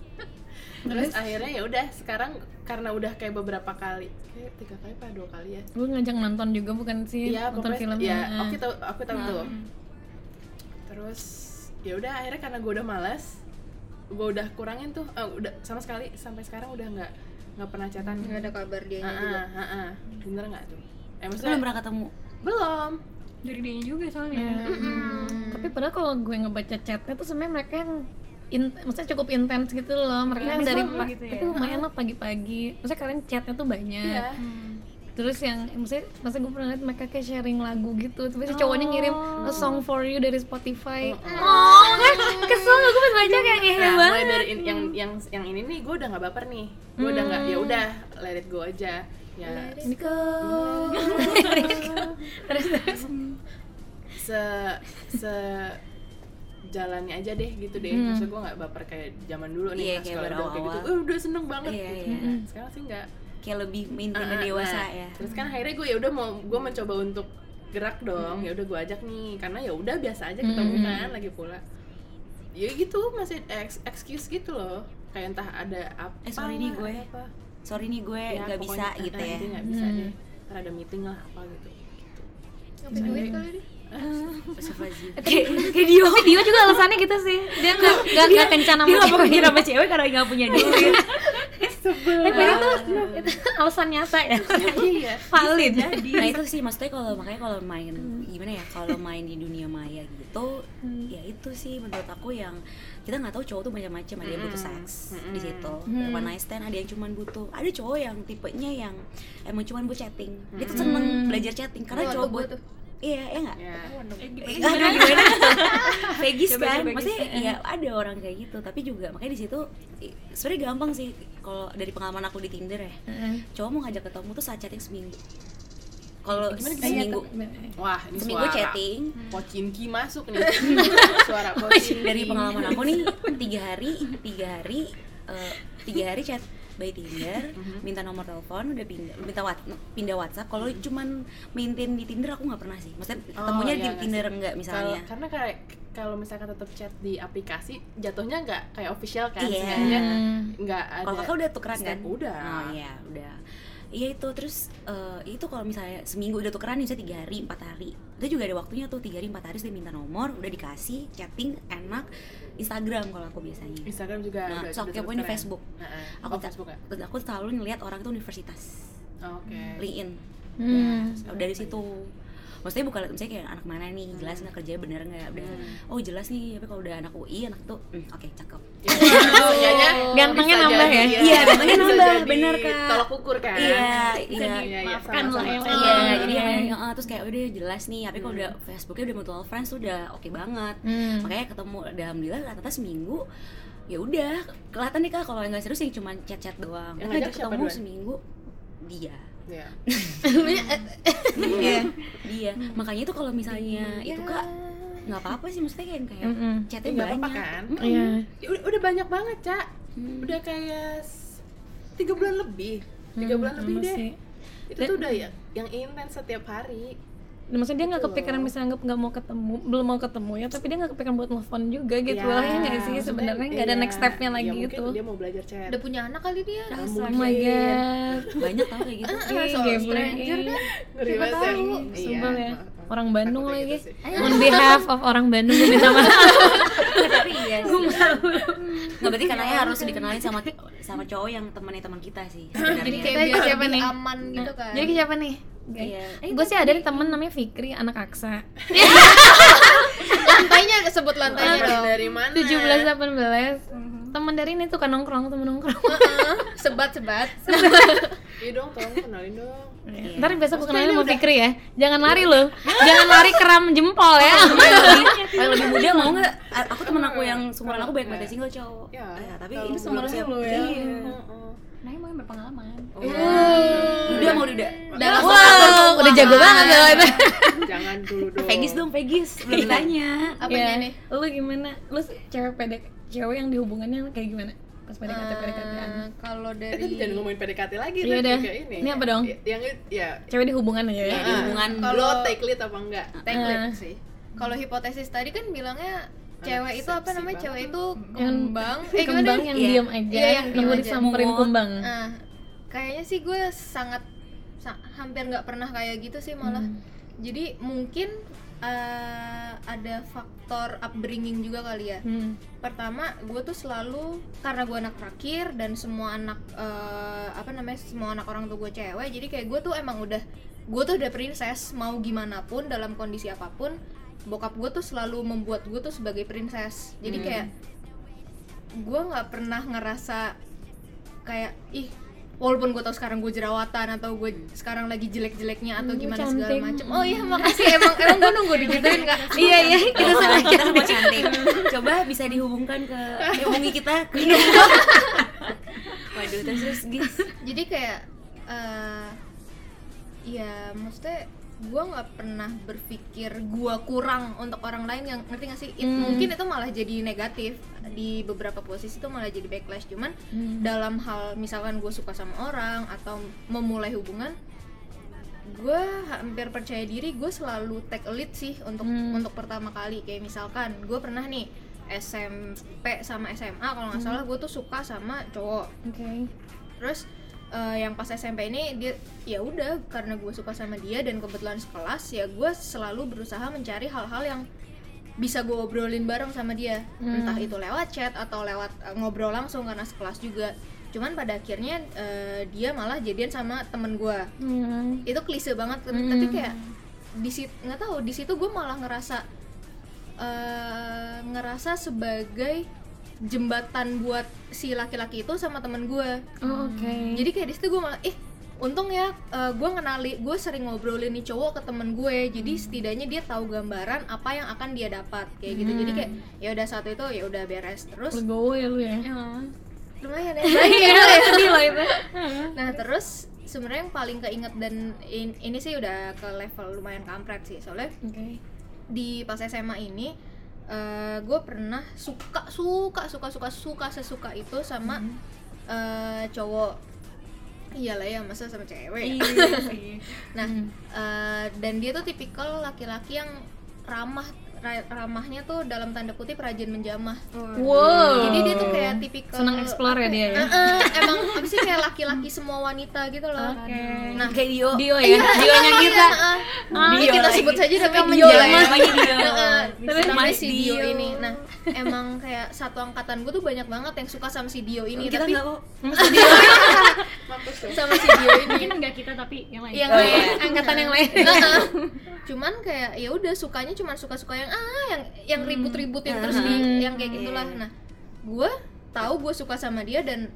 Terus akhirnya ya udah sekarang karena udah kayak beberapa kali, kayak tiga kali apa dua kali ya. gue ngajak nonton juga bukan sih Iya, nonton pokoknya filmnya ya, oke tahu aku tahu tuh. Terus ya udah akhirnya karena gue udah malas, gue udah kurangin tuh, eh, udah sama sekali sampai sekarang udah nggak nggak pernah chatan. nggak ada kabar dia Ah, juga ah, ah, ah. bener nggak tuh? Eh Terus belum maksudnya pernah ketemu belum. dari dia juga soalnya tapi padahal kalau gue ngebaca chatnya tuh sebenarnya mereka yang in, maksudnya cukup intens gitu loh mereka yang dari gitu ya. tapi lumayan lah pagi-pagi maksudnya kalian chatnya tuh banyak Iya. Terus yang maksudnya maksudnya gue pernah liat mereka kayak sharing lagu gitu tapi si cowoknya ngirim a song for you dari Spotify oh kan kesel gue pas baca kayak ngehe Nah, mulai banget dari in- yang yang yang ini nih gue udah nggak baper nih. Gue udah nggak ya udah let it go aja. Ya ini ke terus terus se se jalannya aja deh gitu deh. Hmm. Maksud gue nggak baper kayak zaman dulu nih Iya, pas kayak kalau udah kayak gitu. "Eh, udah seneng banget. Iya, gitu. iya. Sekarang sih nggak. Kayak lebih maintain Ah, ah, dewasa nah, ya Terus kan akhirnya gue ya udah mau gue mencoba untuk gerak dong. Ya udah gue ajak nih karena ya udah biasa aja ketemu Hmm. kan lagi pula. Ya gitu masih ex- excuse gitu loh. Kayak entah ada apa. Eh, sorry nih gue. apa. sorry nih gue Ya, nggak bisa gitu ah, ya nggak bisa Hmm. deh ntar ada meeting lah apa gitu gitu Sampai duit kali Astagfirullahaladzim. kayak Dio Dio juga alasannya gitu sih dia nggak nggak nggak kencan sama dia nggak mau cewek sama cewek karena nggak punya duit tapi itu itu alasan nyata ya. Iya. Valid. Nah itu sih maksudnya kalau makanya kalau main gimana ya kalau main di dunia maya gitu ya itu sih menurut aku yang kita nggak tahu cowok tuh macam-macam ada yang butuh seks di situ one night stand ada yang cuman butuh ada cowok yang tipenya yang emang cuman buat chatting dia tuh seneng belajar chatting karena Wah, cowok tuh gua buat iya ya nggak? Ya Eh, aduh gimana? Vegis kan? maksudnya ya ada orang kayak gitu. Tapi juga makanya di situ sebenarnya gampang sih kalau dari pengalaman aku di Tinder ya. Cowok mau ngajak ketemu tuh saat chatting seminggu. Kalau seminggu wah ini seminggu suara. chatting. Pocinki masuk nih. Suara pocinki dari pengalaman aku nih tiga hari tiga hari eh, tiga hari chat by Tinder minta nomor telepon udah pindah minta what, pindah WhatsApp. Kalau cuman maintain di Tinder aku nggak pernah sih. Maksudnya Oh, ketemunya iya di nggak Tinder sih? enggak misalnya. Kalau- karena kayak kalau misalkan tetap chat di aplikasi jatuhnya nggak kayak official kan Iya. seenggaknya nggak ada kalau kakak udah tukeran kan? udah. Oh iya udah. Iya itu terus eh, itu kalau misalnya seminggu udah tukeran misalnya tiga hari empat hari itu juga ada waktunya tuh tiga hari empat hari sudah minta nomor udah dikasih chatting enak Instagram kalau aku biasanya Instagram juga nah udah, so kepoin di keren. Facebook Heeh. aku oh, Facebook ya aku selalu ngeliat orang tuh universitas Oh, oke LinkedIn Hmm. dari situ maksudnya bukan misalnya kayak anak mana nih jelas nggak kerja bener nggak udah Hmm. oh jelas nih tapi kalau udah anak UI anak tuh hmm, oke cakep Ya, kayaknya Gantengnya bisa nambah jadi, ya? Iya, gantengnya nambah, bener, Kak. tolak ukur kan iya iya iya, iya, maafkan lah ya. Iya, Oh, jadi iya. yang terus kayak udah jelas nih, tapi kalau udah Facebooknya udah mutual friends tuh udah oke banget. Hmm. Makanya ketemu, alhamdulillah rata-rata seminggu ya udah kelihatan nih kak kalau yang nggak serius yang cuma chat-chat doang. Yang ketemu seminggu dia, Iya. Iya. dia. Makanya itu kalau misalnya itu kak nggak apa-apa sih maksudnya kayak kayak Mm-mm. chatnya Nggak banyak. apa-apa kan? Mm-mm. Iya. Ya, udah, udah banyak banget cak udah kayak tiga bulan lebih tiga Hmm, bulan lebih deh sih. itu tuh udah ya yang intens setiap hari maksudnya dia nggak Gitu kepikiran misalnya nggak nggak mau ketemu belum mau ketemu ya tapi dia nggak kepikiran buat telepon juga gitu Ya, loh ya nggak sih? sebenarnya nggak ada iya. next stepnya Ya, lagi mungkin gitu. dia mau belajar chat. Udah punya anak kali dia? Nggak oh my god. Banyak tau kayak gitu. Ah, soal Geblek. stranger kan Ngeri Siapa banget ya. tahu, Iya, Sumpah ya. Orang Bandung Takutnya lagi. gitu on behalf of orang Bandung gue minta maaf. Tapi iya sih. Nggak berarti karena harus dikenalin sama sama cowok yang temannya teman kita sih jadi kayak Kita biar siapa nih? aman gitu kan. Jadi siapa nih? Iya. gue sih ada nih temen namanya Fikri, anak Aksa. Lantainya sebut lantainya dong. dari mana? 17 18 Temen dari ini tuh kan nongkrong, temen nongkrong. Heeh, sebat sebat iya dong tolong kenalin dong Ntar besok gue kenalin sama Fikri ya. Jangan lari loh. Jangan lari keram jempol ya. Yang lebih muda mau nggak? Aku temen aku yang seumuran aku banyak banget yang single cowok. Ya, Eh, tapi ini belum seumuran lu ya. Heeh. nah mau yang berpengalaman. Udah mau udah dalam Wow, udah jago banget ya itu. Jangan dulu dong Pegis dong Pegis belum ditanya apanya Ya, nih? Lu gimana? Lu cewek pedek cewek yang di hubungannya kayak gimana? Pas PDKT PDKT-an Eh, kalau Eh, dari jangan ngomongin PDKT lagi Iya kayak ini Ini apa dong? Yang ya Cewek di hubungan aja ya? di hubungan kalau take lead apa enggak take lead Ah. sih kalau hipotesis tadi kan bilangnya cewek itu apa namanya banget. cewek itu Yang kembang eh Kembang yang Iya. diam aja, Iya, yang nunggu disamperin kumbang Nah, kayaknya sih gue sangat sa- hampir nggak pernah kayak gitu sih malah. Hmm. Jadi mungkin eh, ada faktor upbringing juga kali ya. Hmm. Pertama, gue tuh selalu karena gue anak terakhir dan semua anak eh, apa namanya semua anak orang tua gue cewek. Jadi kayak gue tuh emang udah gue tuh udah princess mau gimana pun dalam kondisi apa pun. Bokap gue tuh selalu membuat gue tuh sebagai princess. Jadi kayak gue nggak pernah ngerasa kayak ih walaupun gue tau sekarang gue jerawatan atau gue sekarang lagi jelek-jeleknya atau Hmm, gimana segala cantik. macem. Oh iya makasih. Emang emang gue nunggu digituin kak. Iya iya, kita sama kita semua cantik. Coba bisa dihubungkan ke hubungi kita ke waduh terus guys jadi kayak eh ya maksudnya gue nggak pernah berpikir gue kurang untuk orang lain yang ngerti gak sih It- Hmm. mungkin itu malah jadi negatif di beberapa posisi itu malah jadi backlash cuman Hmm. dalam hal misalkan gue suka sama orang atau memulai hubungan gue hampir percaya diri gue selalu take a lead sih untuk Hmm. untuk pertama kali kayak misalkan gue pernah nih SMP sama SMA kalau nggak salah gue tuh suka sama cowok Oke. terus eh, yang pas SMP ini dia ya udah karena gue suka sama dia dan kebetulan sekelas ya gue selalu berusaha mencari hal-hal yang bisa gue obrolin bareng sama dia Hmm. entah itu lewat chat atau lewat eh, ngobrol langsung karena sekelas juga cuman pada akhirnya eh, dia malah jadian sama temen gue Hmm. itu klise banget tapi Hmm. tapi kayak di situ nggak tahu di situ gue malah ngerasa eh, ngerasa sebagai jembatan buat si laki-laki itu sama temen gue Oh, Oke. jadi kayak di situ gue malah ih untung ya gue kenali gue sering ngobrolin nih cowok ke temen gue jadi setidaknya dia tahu gambaran apa yang akan dia dapat kayak gitu jadi kayak ya udah saat itu ya udah beres terus legowo ya lu ya. lumayan ya baik ya Bel, ya. Sedih loh itu. nah terus sebenarnya yang paling keinget dan in- ini sih udah ke level lumayan kampret sih soalnya Oke. di pas SMA ini gue pernah suka suka suka suka suka sesuka itu sama eh, cowok. Iyalah ya masa sama cewek. Ya? nah eh, dan dia tuh tipikal laki-laki yang ramah ra- ramahnya tuh dalam tanda kutip rajin menjamah Wow. jadi dia tuh kayak tipikal senang explore ya dia ya. Eh, eh, emang apa sih kayak laki-laki semua wanita gitu loh Oke. nah kayak Dio Dio ya, Dionya kita. Ah, Dio kita sebut saja Suka namanya Dio lah ya. namanya Dio Heeh, Terus namanya si Dio Dio. ini. Nah, emang kayak satu angkatan gue tuh banyak banget yang suka sama si Dio ini, kita tapi nggak kok mampus dong sama si Dio ini. mungkin enggak kita tapi yang lain Yang Oh, lain. iya. Angkatan yang lain. Heeh. cuman kayak ya udah sukanya cuman suka-suka yang ah yang yang ribut-ribut yang terus di Hmm. yang kayak gitulah. Nah, gue tahu gue suka sama dia dan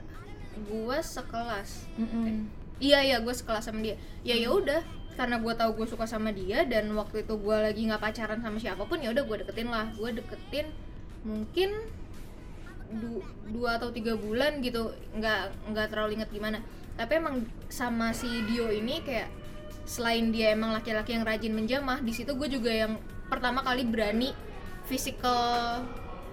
gue sekelas. Mm-mm. Iya iya gue sekelas sama dia. Ya ya udah karena gue tahu gue suka sama dia dan waktu itu gue lagi nggak pacaran sama siapa pun ya udah gue deketin lah gue deketin mungkin du- dua atau tiga bulan gitu nggak nggak terlalu inget gimana tapi emang sama si Dio ini kayak selain dia emang laki-laki yang rajin menjamah di situ gue juga yang pertama kali berani physical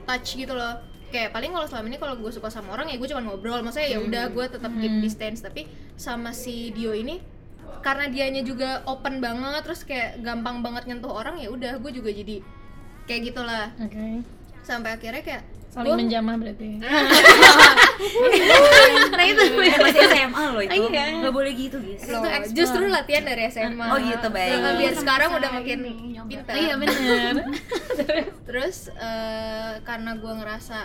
touch gitu loh. Kayak paling kalau selama ini kalau gue suka sama orang ya gue cuma ngobrol. Maksudnya ya udah gue tetap keep distance. Tapi sama si Dio ini karena dianya juga open banget terus kayak gampang banget nyentuh orang ya udah gue juga jadi kayak gitulah. Oke. Sampai akhirnya kayak saling Gua- menjamah berarti. Nah itu masih SMA loh itu. Iya. nggak boleh gitu guys. Loh, justru latihan dari SMA Oh gitu, baik. Nah, biar sekarang udah makin pintar. Iya bener. Terus eh, karena gue ngerasa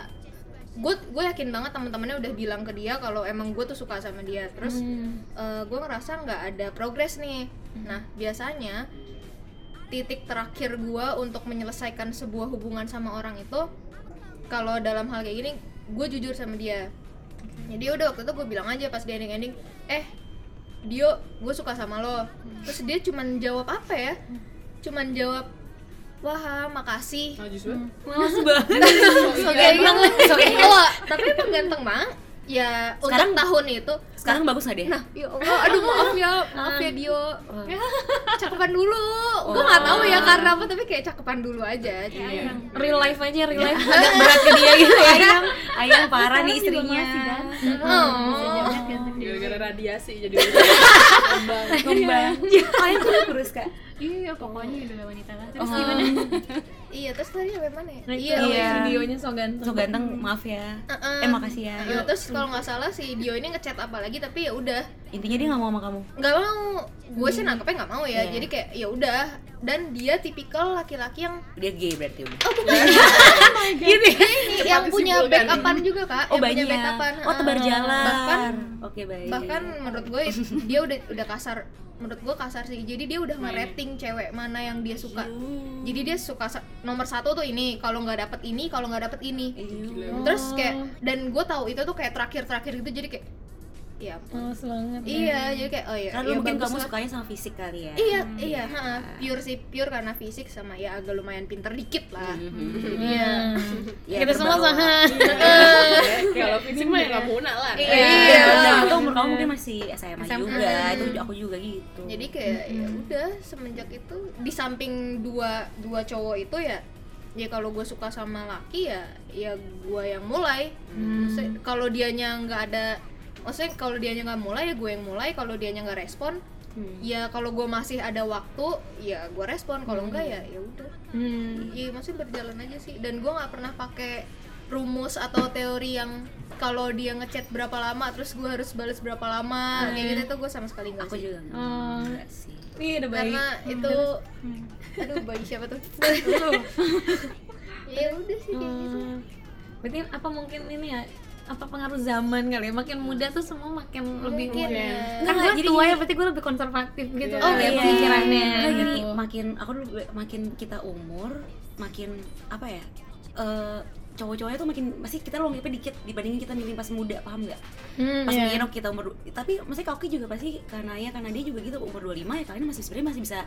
gue gue yakin banget teman-temannya udah bilang ke dia kalau emang gue tuh suka sama dia. Terus Hmm. gue ngerasa nggak ada progres nih. Nah biasanya titik terakhir gue untuk menyelesaikan sebuah hubungan sama orang itu kalau dalam hal kayak gini gue jujur sama dia. Jadi udah waktu itu gue bilang aja pas di ending ending eh Dio gue suka sama lo. Terus dia cuman jawab apa ya? Cuman jawab wah makasih. Oh, justru males banget. So ganteng oh, tapi emang ganteng banget ya Sekarang- untuk tahun itu. sekarang bagus nggak deh nah ya Allah aduh maaf ya maaf ya Dio. Cakepan dulu. Gue nggak tahu ya karena apa tapi kayak cakepan dulu aja. Iya. real life aja real life. Agak berat ke dia gitu. Ya ayam ayam parah nih istrinya masih, oh gara-gara radiasi jadi kembang ayam kurus kurus kak Iya, pokoknya idola wanita lah. Terus Oh. gimana? iya terus tadi sampai mana ya? Nah, iya Iya. videonya so ganteng. So ganteng maaf ya. Heeh. eh makasih ya. Nah, terus kalau nggak salah si Dio ini ngechat apa lagi tapi ya udah. Intinya dia nggak mau sama kamu? Nggak mau. Gue sih nangkepnya nggak mau ya. Iya. jadi kayak ya udah. Dan dia tipikal laki-laki yang dia gay berarti udah. Oh bukan. Gitu ya Ini yang punya backupan juga kak. Oh yang punya banyak. backupan. Oh tebar jalan. Bahkan oke baik. bahkan menurut gue dia udah udah kasar menurut gue kasar sih. Jadi dia udah nge-rating cewek mana yang dia suka. Jadi dia suka nomor satu tuh ini. Kalau nggak dapet ini kalau nggak dapet ini. Terus kayak dan gue tahu itu tuh kayak terakhir terakhir gitu. Jadi kayak ya ampun. banget iya jadi kayak oh ya karena ya mungkin bagus kamu lah. sukanya sama fisik kali ya? Iya iya. ha, pure sih pure karena fisik sama ya agak lumayan pinter dikit lah. Jadi ya Ya, kita semua sama. Kalau fisik mah ya nggak muna lah. Iya. Iya, itu umur kamu mungkin masih SMA, SMA. juga, itu aku juga gitu. jadi kayak ya udah semenjak itu di samping dua dua cowok itu ya ya kalau gue suka sama laki ya ya gue yang mulai. Maksudnya, kalau dianya nggak ada maksudnya kalau dianya nggak mulai ya gue yang mulai kalau dianya nggak respon Hmm. ya kalau gue masih ada waktu ya gue respon kalau enggak ya ya udah Hmm. Iya, maksudnya berjalan aja sih. Dan gue nggak pernah pakai rumus atau teori yang kalau dia ngechat berapa lama, terus gue harus balas berapa lama, kayak gitu tuh gue sama sekali nggak Aku sih. juga nggak Oh. nggak sih. Iya udah baik. Karena itu, aduh bayi siapa tuh? ya udah sih kayak gitu. Hmm. Berarti apa mungkin ini ya? Apa pengaruh zaman kali ya? Makin muda tuh semua makin lebih Mungkin ya. Kan gue jadi tua ya, berarti gue lebih konservatif gitu Oh, ya iya. pemikirannya. Nggak, gini, gitu. makin aku dulu makin kita umur, makin apa ya? eh cowok-cowoknya tuh makin pasti kita longgapnya dikit dibandingin kita milih pas muda paham nggak Hmm, pas iya. oh, kita umur tapi maksudnya Kauki juga pasti karena ya karena dia juga gitu umur 25 ya kalian masih sebenarnya masih bisa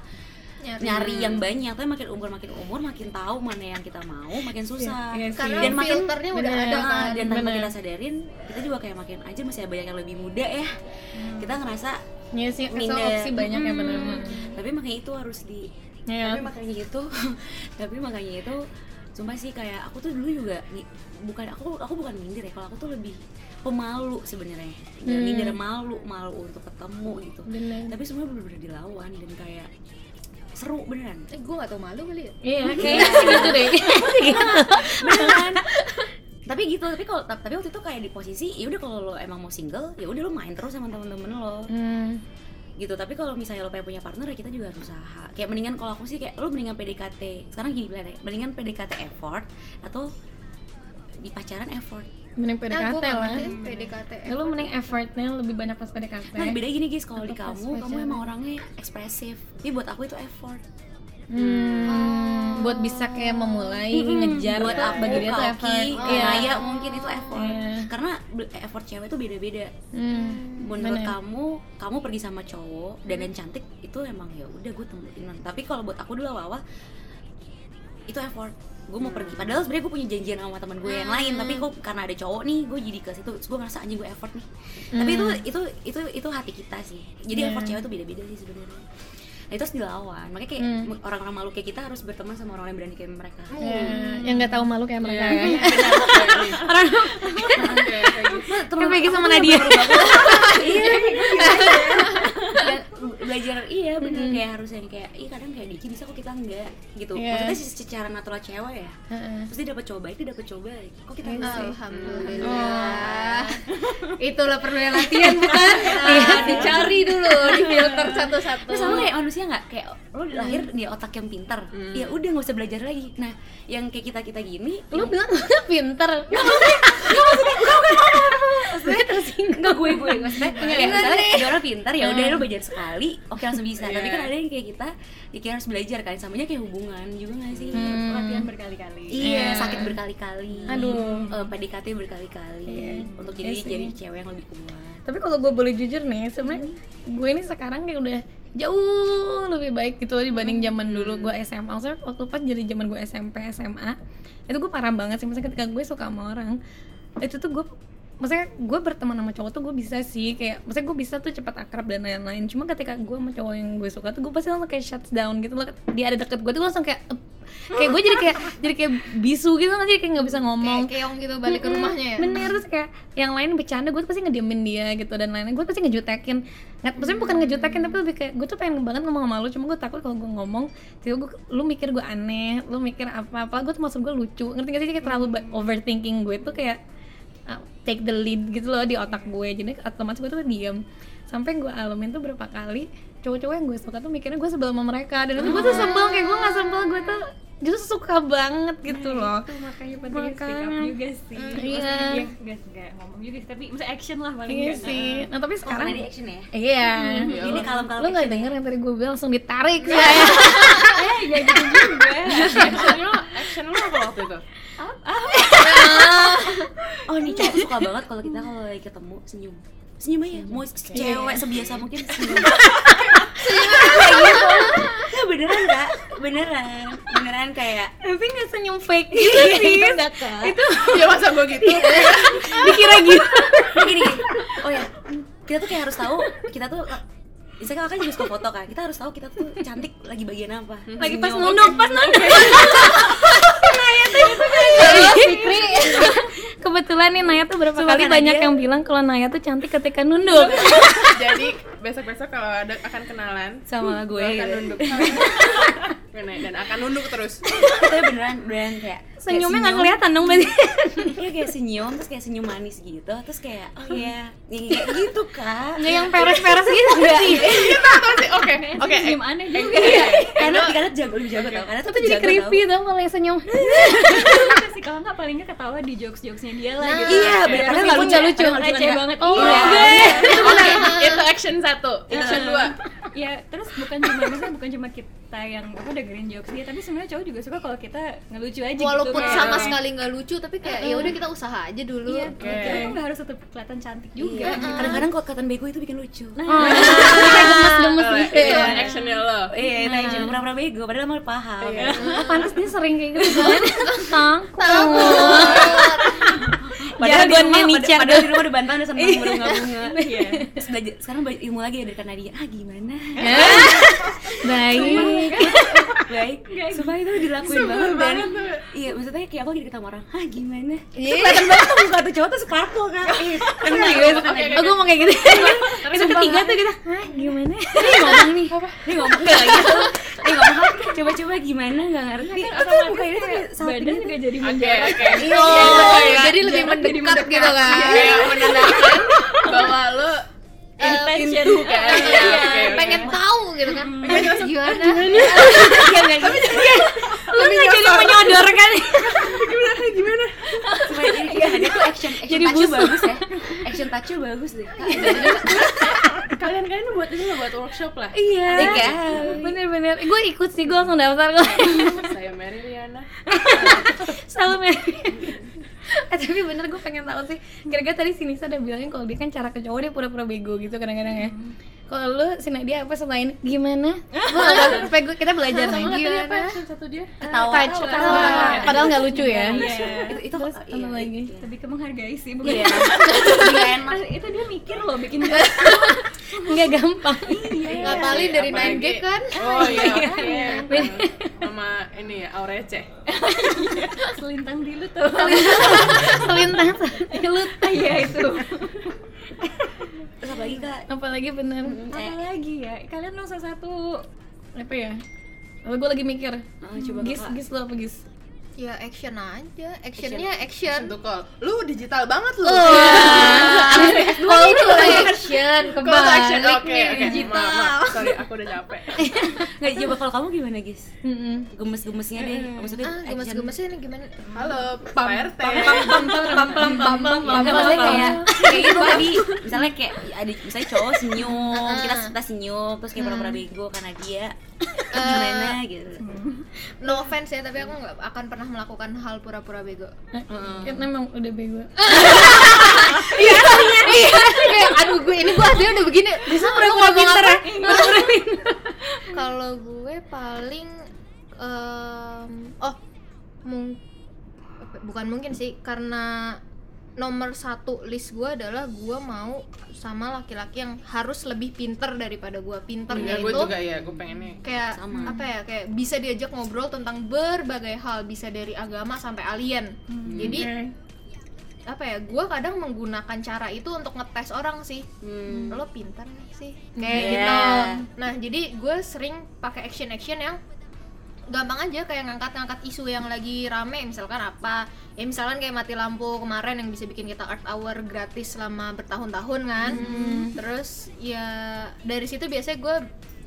Nyari. nyari yang banyak tapi makin umur makin umur makin tahu mana yang kita mau makin susah Iya sih. Karena dan makin filternya udah bener. ada kan. dan tanpa kita sadarin kita juga kayak makin aja masih banyak yang lebih muda ya kita ngerasa Iya sih, asal minder opsi banyak ya Mm. benar. tapi makanya itu harus di Iya. tapi makanya itu tapi makanya itu sumpah sih kayak aku tuh dulu juga bukan aku aku bukan minder ya kalau aku tuh lebih pemalu sebenarnya Hmm. minder malu malu untuk ketemu gitu Bener. tapi semua bener-bener dilawan dan kayak seru beneran Eh, gue gak tau malu kali ya. Iya, kayaknya sih gitu deh. beneran tapi gitu tapi kalau tapi waktu itu kayak di posisi ya udah kalau lo emang mau single ya udah lo main terus sama temen-temen lo Hmm. gitu tapi kalau misalnya lo pengen punya partner ya kita juga harus usaha kayak mendingan kalau aku sih kayak lo mendingan PDKT sekarang gini bilang deh mendingan PDKT effort atau di pacaran effort Mending Nah, PDKT gak lah. PDKT. Ya, lu mending effortnya lebih banyak pas PDKT. nah beda gini guys kalau di kamu kamu emang orangnya ekspresif tapi buat aku itu effort Hmm, buat bisa kayak memulai ngejar buat aku bagi dia tuh effort. kayak Naya mungkin itu effort Iya. karena effort cewek itu beda-beda Hmm. menurut bener. kamu kamu pergi sama cowok dan dan cantik itu emang ya udah gue temuin tapi kalau buat aku dulu awal itu effort gue mau pergi. Padahal sebenarnya gue punya janjian sama teman gue yang lain tapi kok karena ada cowok nih gue jadi ke situ gue ngerasa anjing gue effort nih. Tapi itu itu itu itu hati kita sih. Jadi Iya. effort cewek itu beda-beda sih sebenarnya nah itu harus dilawan makanya kayak Hmm. orang-orang malu kayak kita harus berteman sama orang yang berani kayak mereka Ya, yang nggak tahu malu kayak mereka. Iya. ya. Kayak gitu. Kayak Peggy sama Nadia. iya dan belajar iya bener kayak harus yang kayak iya kadang kayak Diki bisa kok kita enggak gitu Iya. maksudnya sih secara natural cewek ya Heeh. terus dia dapat coba itu dapat coba kok kita enggak Iya. sih Alhamdulillah. Itulah perlu latihan bukan? Ah, dicari dulu, di filter satu-satu. Sama kayak manusia nggak? Kayak lo lahir di otak yang pintar. Ya udah nggak usah belajar lagi. Nah yang kayak kita kita gini Lu bilang gue pinter. maksudnya tersinggung. nggak gue gue maksudnya ya misalnya ada orang pintar ya udah lo belajar sekali oke langsung bisa. Tapi kan ada yang kayak kita ya kayak harus belajar kan samanya kayak hubungan juga nggak sih? Latihan berkali-kali. Iya sakit berkali-kali. Aduh. Eh, PDKT berkali-kali. Untuk jadi Iya sih. jadi cewek yang lebih kuat. Tapi kalau gue boleh jujur nih, sebenarnya gue ini sekarang kayak udah jauh lebih baik gitu dibanding zaman dulu gue SMA. Maksudnya waktu pas jadi zaman gue SMP, SMA, itu gue parah banget sih. Maksudnya ketika gue suka sama orang, itu tuh gue maksudnya gue berteman sama cowok tuh gue bisa sih kayak maksudnya gue bisa tuh cepat akrab dan lain-lain. Cuma ketika gue sama cowok yang gue suka tuh gue pasti langsung kayak shut down gitu loh. Dia ada deket gue tuh gue langsung kayak kayak gue jadi kayak jadi kayak bisu gitu kan jadi kayak nggak bisa ngomong. Kayak keong gitu balik ke rumahnya ya. bener terus kayak yang lain bercanda gue tuh pasti ngediemin dia gitu dan lain-lain. Gue pasti ngejutekin. Nggak maksudnya bukan ngejutekin tapi lebih kayak gue tuh pengen banget ngomong sama lu cuma gue takut kalau gue ngomong tiba gue lu mikir gue aneh lu mikir apa apa gue tuh maksud gue lucu. Ngerti gak sih? Kayak terlalu overthinking gue tuh kayak take the lead gitu loh di otak gue. Jadi otomatis gue tuh diem sampai gue alamin tuh berapa kali cowok-cowok yang gue suka tuh mikirnya gue sebel sama mereka. Dan itu gue tuh sebel kayak gue nggak sebel gue tuh justru suka banget gitu loh. itu makanya penting speak up Makanya. juga sih. Mm, iya. dia nggak nggak ngomong juga sih tapi maksudnya action lah paling iya nggak. sih. Nah tapi oh sekarang di action ya? Iya. Ini kalem-kalem lu nggak action ya. denger yang tadi gue bilang langsung ditarik. Saya eh ya gitu juga. Action lo action lo apa waktu itu? Oh nih cowok suka banget kalau kita kalau lagi ketemu senyum. Senyum aja. Mau cewek sebiasa mungkin senyum Kayak gitu. Ya, beneran kak. Beneran. Beneran kayak tapi nggak senyum fake gitu sih. itu enggak kak. Itu ya masa gue gitu? Dikira gitu. Gini, gini. oh ya. Kita tuh kayak harus tahu kita tuh Misalnya kakak juga suka foto kan, kita harus tahu kita tuh cantik lagi bagian apa. Lagi pas Senyum. nunduk pas nunduk. Naya tuh itu Fikri kebetulan nih Naya tuh berapa kali banyak yang bilang kalau Naya tuh cantik ketika nunduk. Jadi besok besok kalau ada akan kenalan sama gue gue. akan gitu. nunduk Bener, dan akan nunduk terus. Tapi beneran, beneran kayak senyumnya nggak kelihatan dong berarti. Iya kayak senyum, terus kayak senyum manis gitu Terus kayak, oh iya, kayak gitu kak. Nggak yang peres-peres gitu. Sih oke oke. senyum aneh juga. Iya, karena karena jago lebih jago tau karena tuh itu jadi creepy tau kalau yang senyum. Sih kalau nggak paling nggak ketawa di jokes jokesnya dia lah gitu. Iya, karena nggak lucu, lucu. receh banget. Oh iya. itu action satu action dua. Ya terus bukan cuma maksudnya bukan cuma kita yang apa dengerin jokes dia tapi sebenarnya cowok juga suka kalau kita ngelucu aja Walaupun gitu sama kayak- sekali nggak lucu tapi kayak ya udah kita usaha aja dulu. iya Oke. kita tuh nggak harus tetap kelihatan cantik juga. Iya, kadang-kadang kalau kelihatan bego itu bikin lucu. Nah gemes-gemes Kalau gitu itu ya actionnya lo. Iya, itu action pura-pura bego, padahal mah paham. Iya. Oh, pantas dia sering kayak gitu. Tang Padahal rumah, Nietzsche pada- padahal di rumah udah bantuan udah seneng berbunga-bunga Iya. Terus belajar, sekarang belajar ilmu lagi ya dari Nadia. Ah gimana? baik Baik, supaya itu dilakuin banget dan Iya, maksudnya kayak aku deket sama orang Ah gimana? Itu kelihatan banget tuh muka tuh cowok tuh kak. Iya, Serius? Oh, gue mau kayak gitu. Itu ketiga tuh kita Hah, gimana? Ini ngomong nih Dia ngomong kayak gitu. Dia ngomong "Ah, coba-coba gimana? Gak ngerti. Itu muka ini tuh badan juga jadi oke Oh, Iya, jadi lebih mendekat gitu kan. menandakan bahwa lo intention into kan. Iya, oke, oke. pengen tahu gitu kan. Gimana? Lu gak jadi menyodorkan Supaya ini kayak ada tuh action Action busuk. bagus ya. Action touch-nya bagus deh. Kalian kalian buat ini buat workshop lah. Iya. Iya. Bener-bener. Gue ikut sih, gue langsung daftar kok. Saya Mary Riana. Selalu Mary Eh tapi bener gue pengen tahu sih. Kira-kira tadi si Nisa udah bilangin kalau dia kan cara ke cowok dia pura-pura bego gitu kadang-kadang ya Kalau lu si Nadia apa selain gimana? Supaya gue- kita belajar Sama apa Gimana? action satu dia? Ketawa. Touch, ketawa. Padahal gak lucu ya. Iya. Itu, itu Terus iya, apa lagi? iya. lebih ke menghargai sih bukan Iya, Nggak enak. Itu dia mikir loh bikin Nggak gampang. Ngapalin dari Apalagi- 9G kan? oh iya. Sama ini ya Aurece selintang di lu tuh. Selintang. Lu iya itu Terus apa lagi kak? apalagi bener. Apa lagi ya? Kalian salah satu. Apa ya? Kalau gue lagi mikir. Oh, coba gis kakak. gis lo apa gis ya action aja actionnya action Untuk call. Lu digital banget lu. kalau itu action to action. nih oke. digital Maaf, maaf. Sorry, aku udah capek. Nggak, coba kalau kamu gimana guys Mm-mm. gemes-gemesnya deh maksudnya ah action. gemes-gemesnya nih gimana Halo, Pak RT. Nggak, maksudnya kayak kayak gitu tadi misalnya kayak ada misalnya cowok senyum kita kita senyum terus kayak pura-pura bego karena dia gimana gitu. no offense ya tapi aku nggak akan pernah melakukan hal pura-pura bego. Kan emang udah bego. Iya kayak aduh gue ini gue aslinya udah begini. Bisa pura-pura pinter ya? kalau gue paling em, oh mung bukan mungkin sih karena nomor satu list gue adalah gue mau sama laki-laki yang harus lebih pinter daripada gue pinternya Iya, gue itu juga ya, gue pengennya. kayak Sama. apa ya kayak bisa diajak ngobrol tentang berbagai hal bisa dari agama sampai alien jadi apa ya gue kadang menggunakan cara itu untuk ngetes orang sih Hmm. lo pintar nih sih kayak Yeah. gitu nah jadi gue sering pakai action action yang gampang aja kayak ngangkat-ngangkat isu yang lagi rame misalkan apa? Ya misalkan kayak mati lampu kemarin yang bisa bikin kita art hour gratis selama bertahun-tahun kan. Terus ya dari situ biasanya gue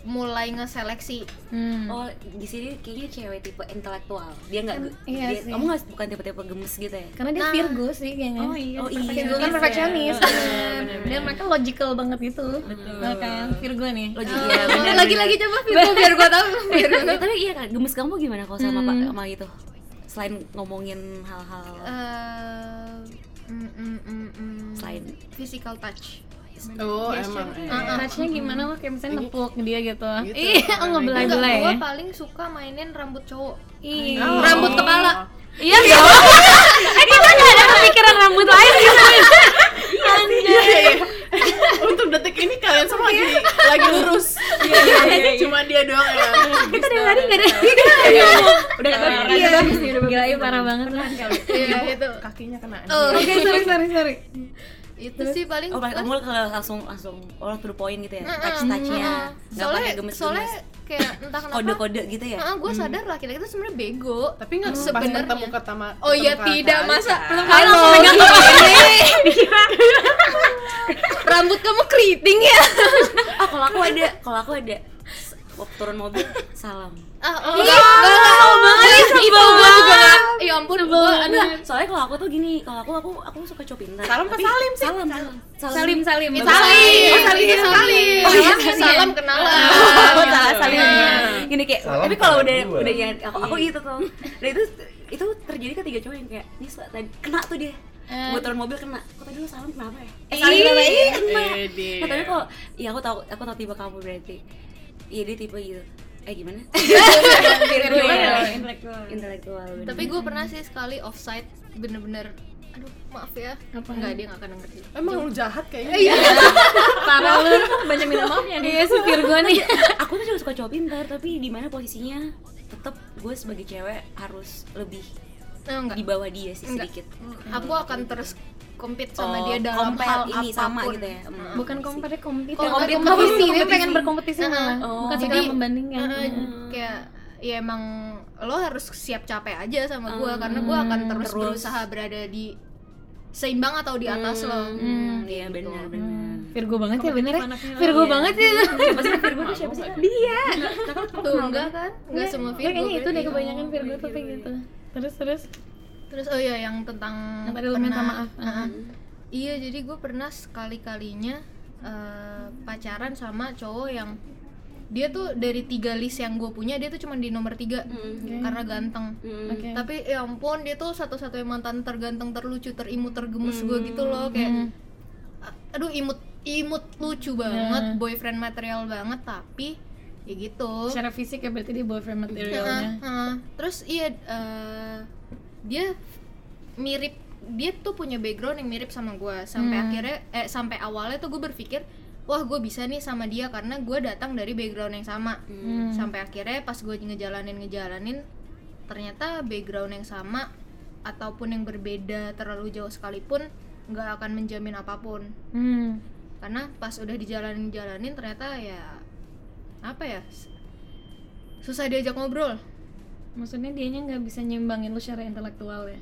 mulai ngeseleksi Hmm. Oh, di sini kayaknya cewek tipe intelektual. Dia nggak, iya dia, sih. kamu nggak bukan tipe-tipe gemes gitu ya? karena dia Nah. Virgo sih kayaknya oh iya Oh iya. Virgo kan perfeksionis dan mereka logical banget gitu Betul. Nah, kan Virgo nih Lo juga ya, bener, lagi-lagi coba Virgo biar gue tahu gue bener. Tapi iya kan, gemes kamu gimana kalau sama Hmm. pak sama itu? Selain ngomongin hal-hal Eh, mm, mm, mm, mm, Selain- physical touch Oh, emang. Touchnya gimana lo kayak misalnya Ini- nepuk dia gitu Gitu. iya Enggak, belai gue ya paling suka mainin rambut cowok Iya. Oh. Rambut kepala. Iya dong. eh kita ada kepikiran rambut lain gitu. Iya, iya. Untuk detik ini kalian semua lagi lagi lurus. Cuma dia doang yang Kita dari tadi nggak ada. udah kata Iya. Gila iya parah banget lah. Iya itu. kakinya kena. Oh, Oke sorry sorry sorry. Itu sih paling Oh, kamu kalau langsung langsung orang to the point gitu ya, Mm-mm. touch touchnya, nggak soalnya pakai gemes soalnya kayak entah kenapa. Kode-kode gitu ya. gue sadar laki-laki itu sebenarnya bego. Tapi nggak Sebenarnya. sebenarnya. ketemu ketemu. oh iya tidak masa belum kali langsung megang ini rambut kamu keriting ya? Ah, kalau aku ada, kalau aku ada. Waktu turun mobil salam. ah oh, enggak enggak banget itu gue juga nggak ya ampun gue Enggak, soalnya kalau aku tuh gini, kalau aku aku aku suka cowok pintar. Salam tapi- salim sih? Salam, salam. Salim salim. Bagus. salim Oh, salim, Iya, salim. salim salam kenalan Oh, salah Iya. salim. Gini kayak, Salam tapi kalau salam udah udah yang aku aku gitu tuh. Dan itu itu terjadi ke tiga cowok yang kayak, "Nih, tadi kena tuh dia." Buat turun mobil kena. Kok tadi lu salam kenapa ya? Eh, salim kenapa ya? Kena. Eh. Nah, tapi kok ya aku tahu aku tahu tipe kamu berarti. Iya dia tipe gitu. Eh gimana? Intelektual Intelektual. bener. tapi gue pernah sih sekali offside bener-bener aduh maaf ya Apa? enggak dia nggak akan ngerti Emang lu jahat kayaknya. iya Parah lu. banyak minta maafnya nih Iya si Virgo nih. aku tuh juga suka cowok pintar tapi di mana posisinya tetap gue sebagai cewek harus lebih Eh, enggak di bawah dia sih Enggak. sedikit aku akan terus compete sama Oh, dia dalam hal ini apa pun sama gitu ya Hmm. Bukan kompetisi kompetisi. Oh, kompetisi. kompetisi. Dia pengen berkompetisi malah. Oh. Bukan Jadi, membandingkan. Eh, kayak ya emang lo harus siap capek aja sama gue karena gue akan terus, terus. berusaha berada di seimbang atau di atas lo Hmm, iya benar benar. Virgo banget ya bener ya. anaknya. Virgo Iya. banget ya. Siapa sih Virgo tuh siapa sih? Dia. tuh enggak kan enggak semua Virgo kayaknya itu deh kebanyakan Virgo tuh kayak gitu. Terus terus. Terus oh iya yang tentang Yang tadi lo minta pernah- maaf. Heeh. iya jadi gue pernah sekali kalinya pacaran sama cowok yang dia tuh dari tiga list yang gue punya dia tuh cuma di nomor tiga karena ganteng Hmm. Oke. tapi ya ampun dia tuh satu-satunya mantan terganteng terlucu terimut tergemes gue gitu loh kayak a- aduh imut imut lucu banget boyfriend material banget tapi ya gitu Secara fisik ya berarti dia boyfriend materialnya. Heeh, heeh. terus iya eh, dia mirip dia tuh punya background yang mirip sama gue sampai akhirnya eh sampai awalnya tuh gue berpikir wah gue bisa nih sama dia karena gue datang dari background yang sama. Sampai akhirnya pas gue ngejalanin ngejalanin ternyata background yang sama ataupun yang berbeda terlalu jauh sekalipun nggak akan menjamin apa pun. Hmm. karena pas udah dijalanin jalanin ternyata ya apa ya susah diajak ngobrol maksudnya dianya nggak bisa nyimbangin lu secara intelektual ya?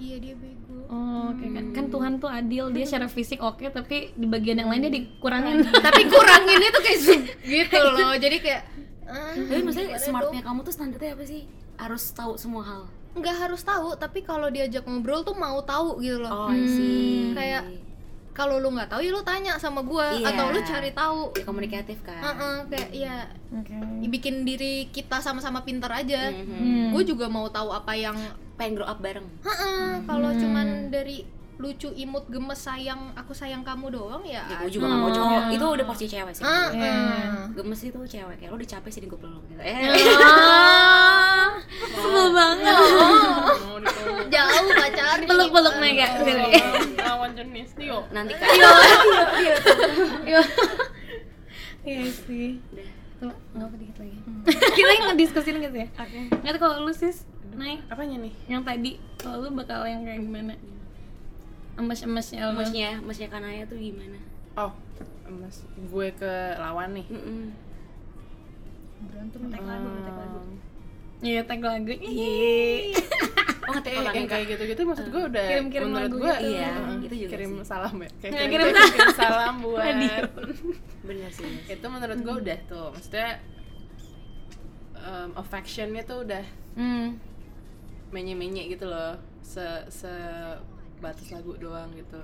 Iya dia bego. Oh oke kan kan Tuhan tuh adil dia secara fisik oke tapi di bagian yang lain dia dikurangin. Tapi kuranginnya tuh kayak gitu loh jadi kayak ah, tapi maksudnya gimana smartnya dong? kamu tuh standarnya apa sih? Harus tahu semua hal. Nggak harus tahu tapi kalau diajak ngobrol tuh mau tahu gitu loh. Oh see. Kayak- kalau lu nggak tahu ya lu tanya sama gua Iya. atau lu cari tahu. Ya, komunikatif kan? Heeh, kayak ya oke. Bikin diri kita sama-sama pintar aja. Mhm. Hmm. gue juga mau tahu apa yang pengen grow up bareng. Heeh, kalau cuman dari lucu imut gemes sayang aku sayang kamu doang ya ya gue juga gak mau cowok. Itu udah porsi cewek sih. Iya. gemes itu cewek kayak lo udah capek sih gue peluk gitu. Eh. Sebel banget. Mau dipeluk jauh pacarnya peluk peluk mega lawan jenis Tio nanti kan Iya. Iya sih. Nggak apa dikit lagi. Kita yang ngediskusin gitu ya. Oke. Nggak tahu kalau lu sis, naik. apanya nih? Yang tadi, kalau lu bakal yang kayak gimana? Emas-emasnya lu. masnya masnya kanaya tuh gimana oh mas gue ke lawan nih Mm-mm. berantem tag lagu tag lagu Iya, tag lagu. Iya. oh ngetek eh, orang yang kayak gitu-gitu maksud gue udah Kirim-kirim menurut lagu gue gitu. Iya, heeh, itu juga kirim sih. salam ya kayak Ya, kirim, kirim kirim salam buat bener sih bener sih. itu menurut gue udah tuh maksudnya em, affectionnya tuh udah Hmm. menye-menye gitu loh se se batas lagu doang gitu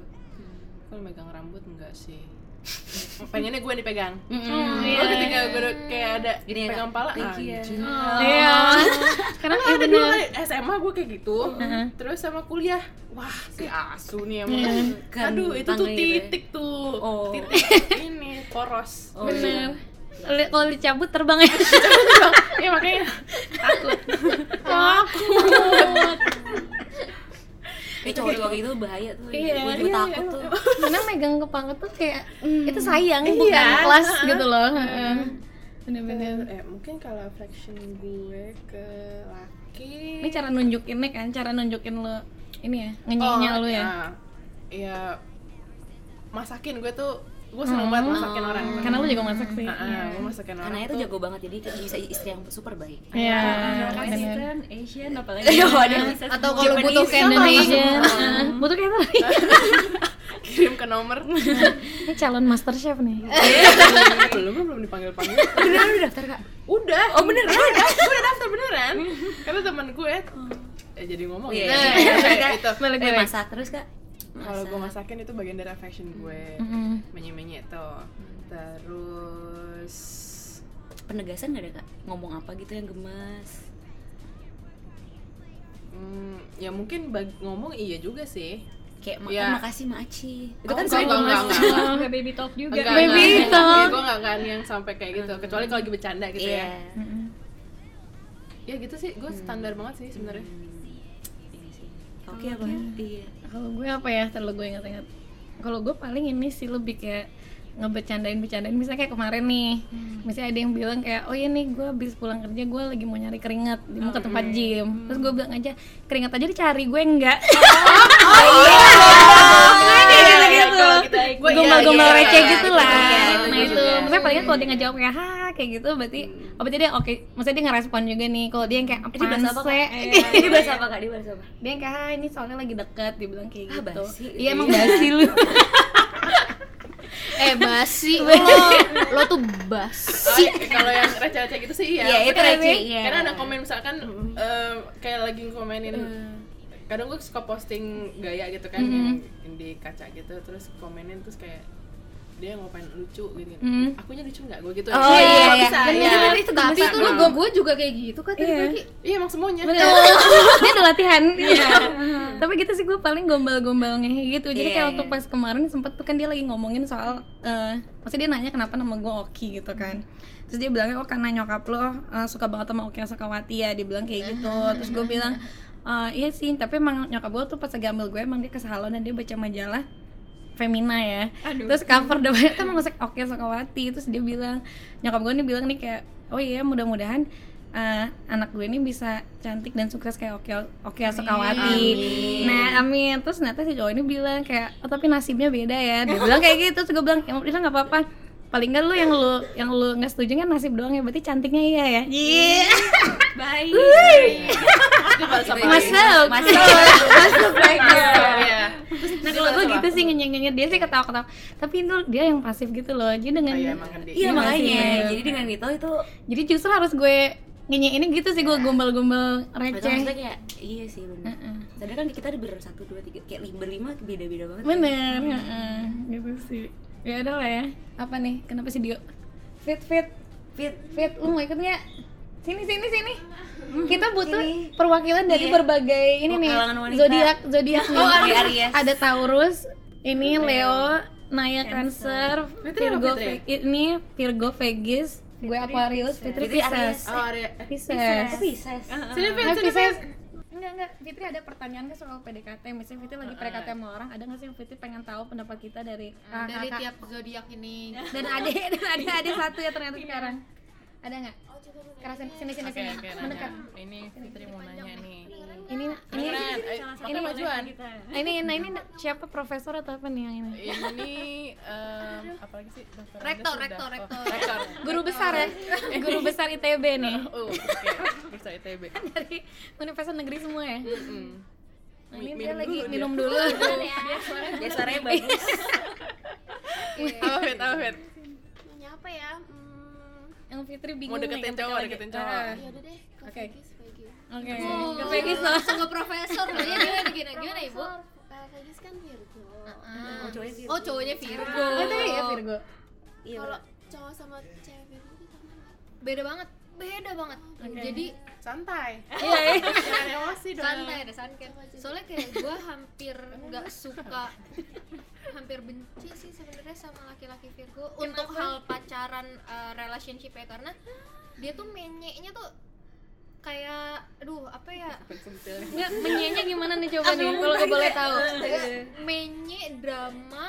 kalau megang rambut enggak sih pengennya gue yang dipegang Mm-mm. Gue ketika gue udah kayak ada Gini pegang pala Thank you ya. anjing. Iya. Karena Karena iya ada dulu bener. kan SMA gue kayak gitu Heeh. Terus sama kuliah Wah si asu nih emang Kan Aduh itu tuh gitu ya. titik tuh Oh. Titik ini poros Oh, Bener. Li- Kalau dicabut terbang ya. Iya makanya takut Takut. Eh cowok cowok itu bahaya tuh. Iya, gue juga iya, takut iya. tuh. Karena megang kepala tuh kayak itu sayang Iya. bukan kelas gitu loh. Heeh. Bener-bener. Eh mungkin kalau affection gue ke laki Ini cara nunjukinnya kan, cara nunjukin lo ini ya, ngenyenya Oh, lo ya. Iya Masakin gue tuh Gue seneng banget masakin orang Hmm. Karena lo juga masak sih. Ah, gue masakin orang Karena itu tuh jago banget jadi bisa istri yang super baik. Iya, bener. Western, Asian, apalagi Iya, atau kalau butuh Heeh. Butuh kayak apa? Kirim ke nomor Ini calon master chef nih. Belum belum dipanggil-panggil Beneran udah daftar kak? Udah Oh beneran? Udah, udah daftar beneran Karena teman gue eh, jadi ngomong Iya, ya. iya. Eh masak terus kak? Kalau gue masakin itu bagian dari affection gue Mm-mm. Menye-menye tuh Terus Penegasan gak ada kak? Ngomong apa gitu yang gemes? hmm, Ya mungkin bag- ngomong iya juga sih Kayak makan Ya. makasih makci. Itu Oh, kan enggak, sering enggak, gemes. enggak, enggak. Nggak baby talk juga Enggak, Baby enggak, talk. Gue gak akan yang sampai kayak gitu Kecuali kalau lagi bercanda gitu Iya. ya Mm-mm. Ya gitu sih, gue standar banget sih sebenarnya Iya. Oke apa? Iya. Kalau gue apa ya? Terlalu gue ingat-ingat. Kalau gue paling ini sih lebih kayak ngebecandain bercandain. Misalnya kayak kemarin nih misalnya ada yang bilang kayak oh iya nih gue habis pulang kerja gue lagi mau nyari keringat mau ke tempat gym. Terus gue bilang aja keringat aja dicari gue enggak. Kayak gitu gitu Gua iya, gombal-gombal iya, receh iya, gitu iya, lah. Iya, nah iya, itu. iya. maksudnya paling kalau dia ngejawab kayak ha kayak gitu berarti oh berarti dia oke maksudnya dia ngerespon juga nih. Kalau dia yang kayak apa Ini bahasa apa kak? Ini bahasa apa? dia yang kayak "Ah, ini soalnya lagi deket dia bilang kayak Ah, gitu. basi. iya emang basi lu. Eh basi. Lo lo tuh basi. Oh, kalau yang receh-receh gitu sih iya. Iya, itu Karena- receh, iya. Karena ada komen misalkan em, kayak lagi komenin kadang gue suka posting gaya gitu kan yang di kaca gitu terus komenin terus kayak dia ngapain lucu gitu, -gitu. Mm. akunya lucu nggak gue gitu Oh, iya, Nggak iya. bisa Bener, iya. bener, itu tapi banget. gue gue juga kayak gitu kan tadi Iya. pagi iya emang semuanya Bener. dia ada latihan tapi gitu sih gue paling gombal-gombal ngehe gitu jadi Iya, kayak iya. waktu pas kemarin sempet tuh kan dia lagi ngomongin soal eh maksudnya dia nanya kenapa nama gue Oki gitu kan terus dia bilangnya oh karena nyokap lo eh, suka banget sama Oki Sukawati ya dia bilang kayak gitu terus gue bilang "Eh, iya sih tapi emang nyokap gue tuh pas lagi ambil gue emang dia ke salon dan dia baca majalah Femina ya. Terus cover depannya kan ngusik Oki Sukawati terus dia bilang nyokap gue nih bilang nih kayak oh iya mudah-mudahan eh, anak gue ini bisa cantik dan sukses kayak oke oke Sukawati nah amin. Terus ternyata si cowok ini bilang kayak oh, tapi nasibnya beda ya. Dia bilang kayak gitu terus gue bilang ya udah nggak apa-apa. Paling nggak lu yang lu yang lu nggak setuju kan nasib doang ya berarti cantiknya iya ya. Iya. Baik Itu bahasa Melayu. masuk Masuk. masuk baik Iya. nah kalau gue gitu sih ngenyeng dia sih ketawa-ketawa. Tapi itu dia yang pasif gitu loh. Jadi dengan Oh, iya, kan dia- iya Iya, makanya. jadi dengan itu itu jadi justru harus gue ngenyeng ini gitu sih gue gombal-gombal receh. maksudnya kayak iya sih bener. Heeh. Padahal kan kita ada ber satu dua tiga kayak li- berlima beda-beda banget. bener heeh, gitu sih. Ya udah lah ya. Apa nih? Kenapa sih Dio? Fit fit. Fit. fit. Lu mau ikut nggak sini sini sini. Kita butuh Sini. perwakilan dari Iya. berbagai ini nih zodiak zodiak. Oh, Aries. Ada Taurus ini Leo. Naya Cancer. Virgo ini Virgo Vegas gue Aquarius Fitri Fitri Pisces. Oh. Pisces. Pisces. Sini, Fit, Nah, sini, Pisces. Enggak enggak. Fitri ada pertanyaan kan soal PDKT misalnya Fitri lagi PDKT sama orang ada nggak sih yang Fitri pengen tahu pendapat kita dari ah, dari kakak. tiap zodiak ini. Dan ada dan ada ada satu ya ternyata sekarang ada nggak kerasin sini sini sini oke, mendekat. Ini Fitri mau nanya nih. ini ini Beneran, eh, oke majuan. ini nah ini siapa profesor atau apa nih yang ini Ini em, apalagi sih? Rektor, rektor, rektor. Oh, rektor. guru besar ya guru besar ITB nih Oh, oke. Bursa ITB. dari universitas negeri semua ya nah, ini dia minum lagi dulu minum dulu Dia suaranya bagus. Fit? Apa Fit? Nanya apa ya? Hmm, yang Fitri bingung Mau deketin nih, cowok, lagi. deketin cowok. Ah, ya udah deh, ke Oke. Vegas, Vegas. oke Oh, ke Vegas langsung ke profesor loh ya gimana gimana gimana ibu Vegas kan Virgo. Ah. Oh, cowoknya Virgo. oh cowoknya Virgo oh ya Virgo Iya. Kalau cowok sama cewek Virgo itu sama nggak? beda banget beda banget. Jadi Santai. iya iya. Emosi dong. santai ada santai soalnya kayak gue hampir nggak suka hampir benci sih sebenarnya sama laki-laki Virgo untuk hal pacaran uh, relationship ya. Karena dia tuh menyeknya tuh kayak aduh apa ya? Nggak menyenya gimana nih coba nih kalau gue boleh tahu? menye drama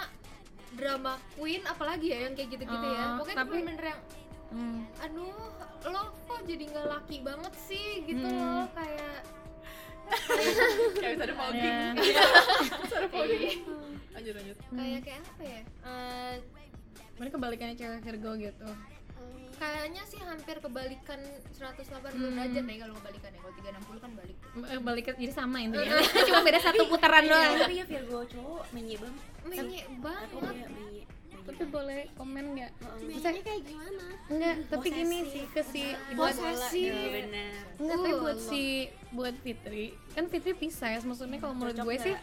drama queen apalagi ya yang kayak gitu-gitu ya. Oh, pokoknya tapi- tapi bener yang Hmm. aduh lo kok jadi nggak laki banget sih gitu Hmm. loh kayak Kayak bisa ada fogging. Iya. Bisa ada fogging. Lanjut lanjut. kayak kayak apa ya Eh, Mana kebalikannya cewek Virgo gitu kayaknya sih hampir kebalikan 180 Hmm. derajat deh kalau kebalikan ya kalau 360 kan balik Eh, balik jadi sama intinya cuma beda satu putaran doang Tapi ya Virgo cowok menye banget. menye Aku banget. Tapi boleh komen nggak? Mainnya kayak gimana? enggak tapi gini sih ke si buat. Iya benar. enggak tapi buat si buat Fitri. Kan Fitri Pisces maksudnya kalau menurut gue sih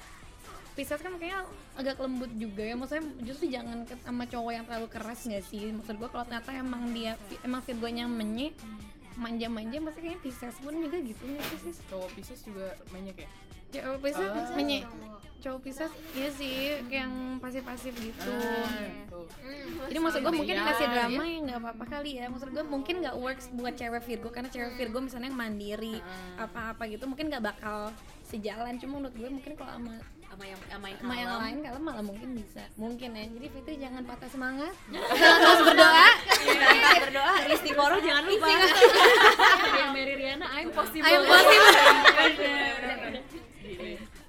Pisces kan kayaknya agak lembut juga ya. Maksudnya justru jangan ke, sama cowok yang terlalu keras nggak sih? Maksud gue kalau ternyata emang dia emang Virgonya menye manja-manja pasti kayaknya Pisces pun juga gitu nggak sih Cowok Pisces juga banyak ya? Cowok Pisces Oh. menye cowok Pisces iya sih kayak yang pasif-pasif gitu. Ah, tuh. Hmm, jadi maksud gue mungkin Iya, dikasih iya. drama ya nggak apa-apa kali ya. Maksud gue mungkin nggak works buat cewek Virgo karena cewek Virgo misalnya yang mandiri Ah. apa-apa gitu mungkin nggak bakal sejalan. Cuma menurut gue mungkin kalau sama Sama yang sama yang sama yang lain kalau malah mungkin bisa. Mungkin ya. Jadi Fitri jangan patah semangat. Terus berdoa. Iya, berdoa. Istiqoroh jangan lupa. ya Mary Riana I'm possible. Ayo possible Amen.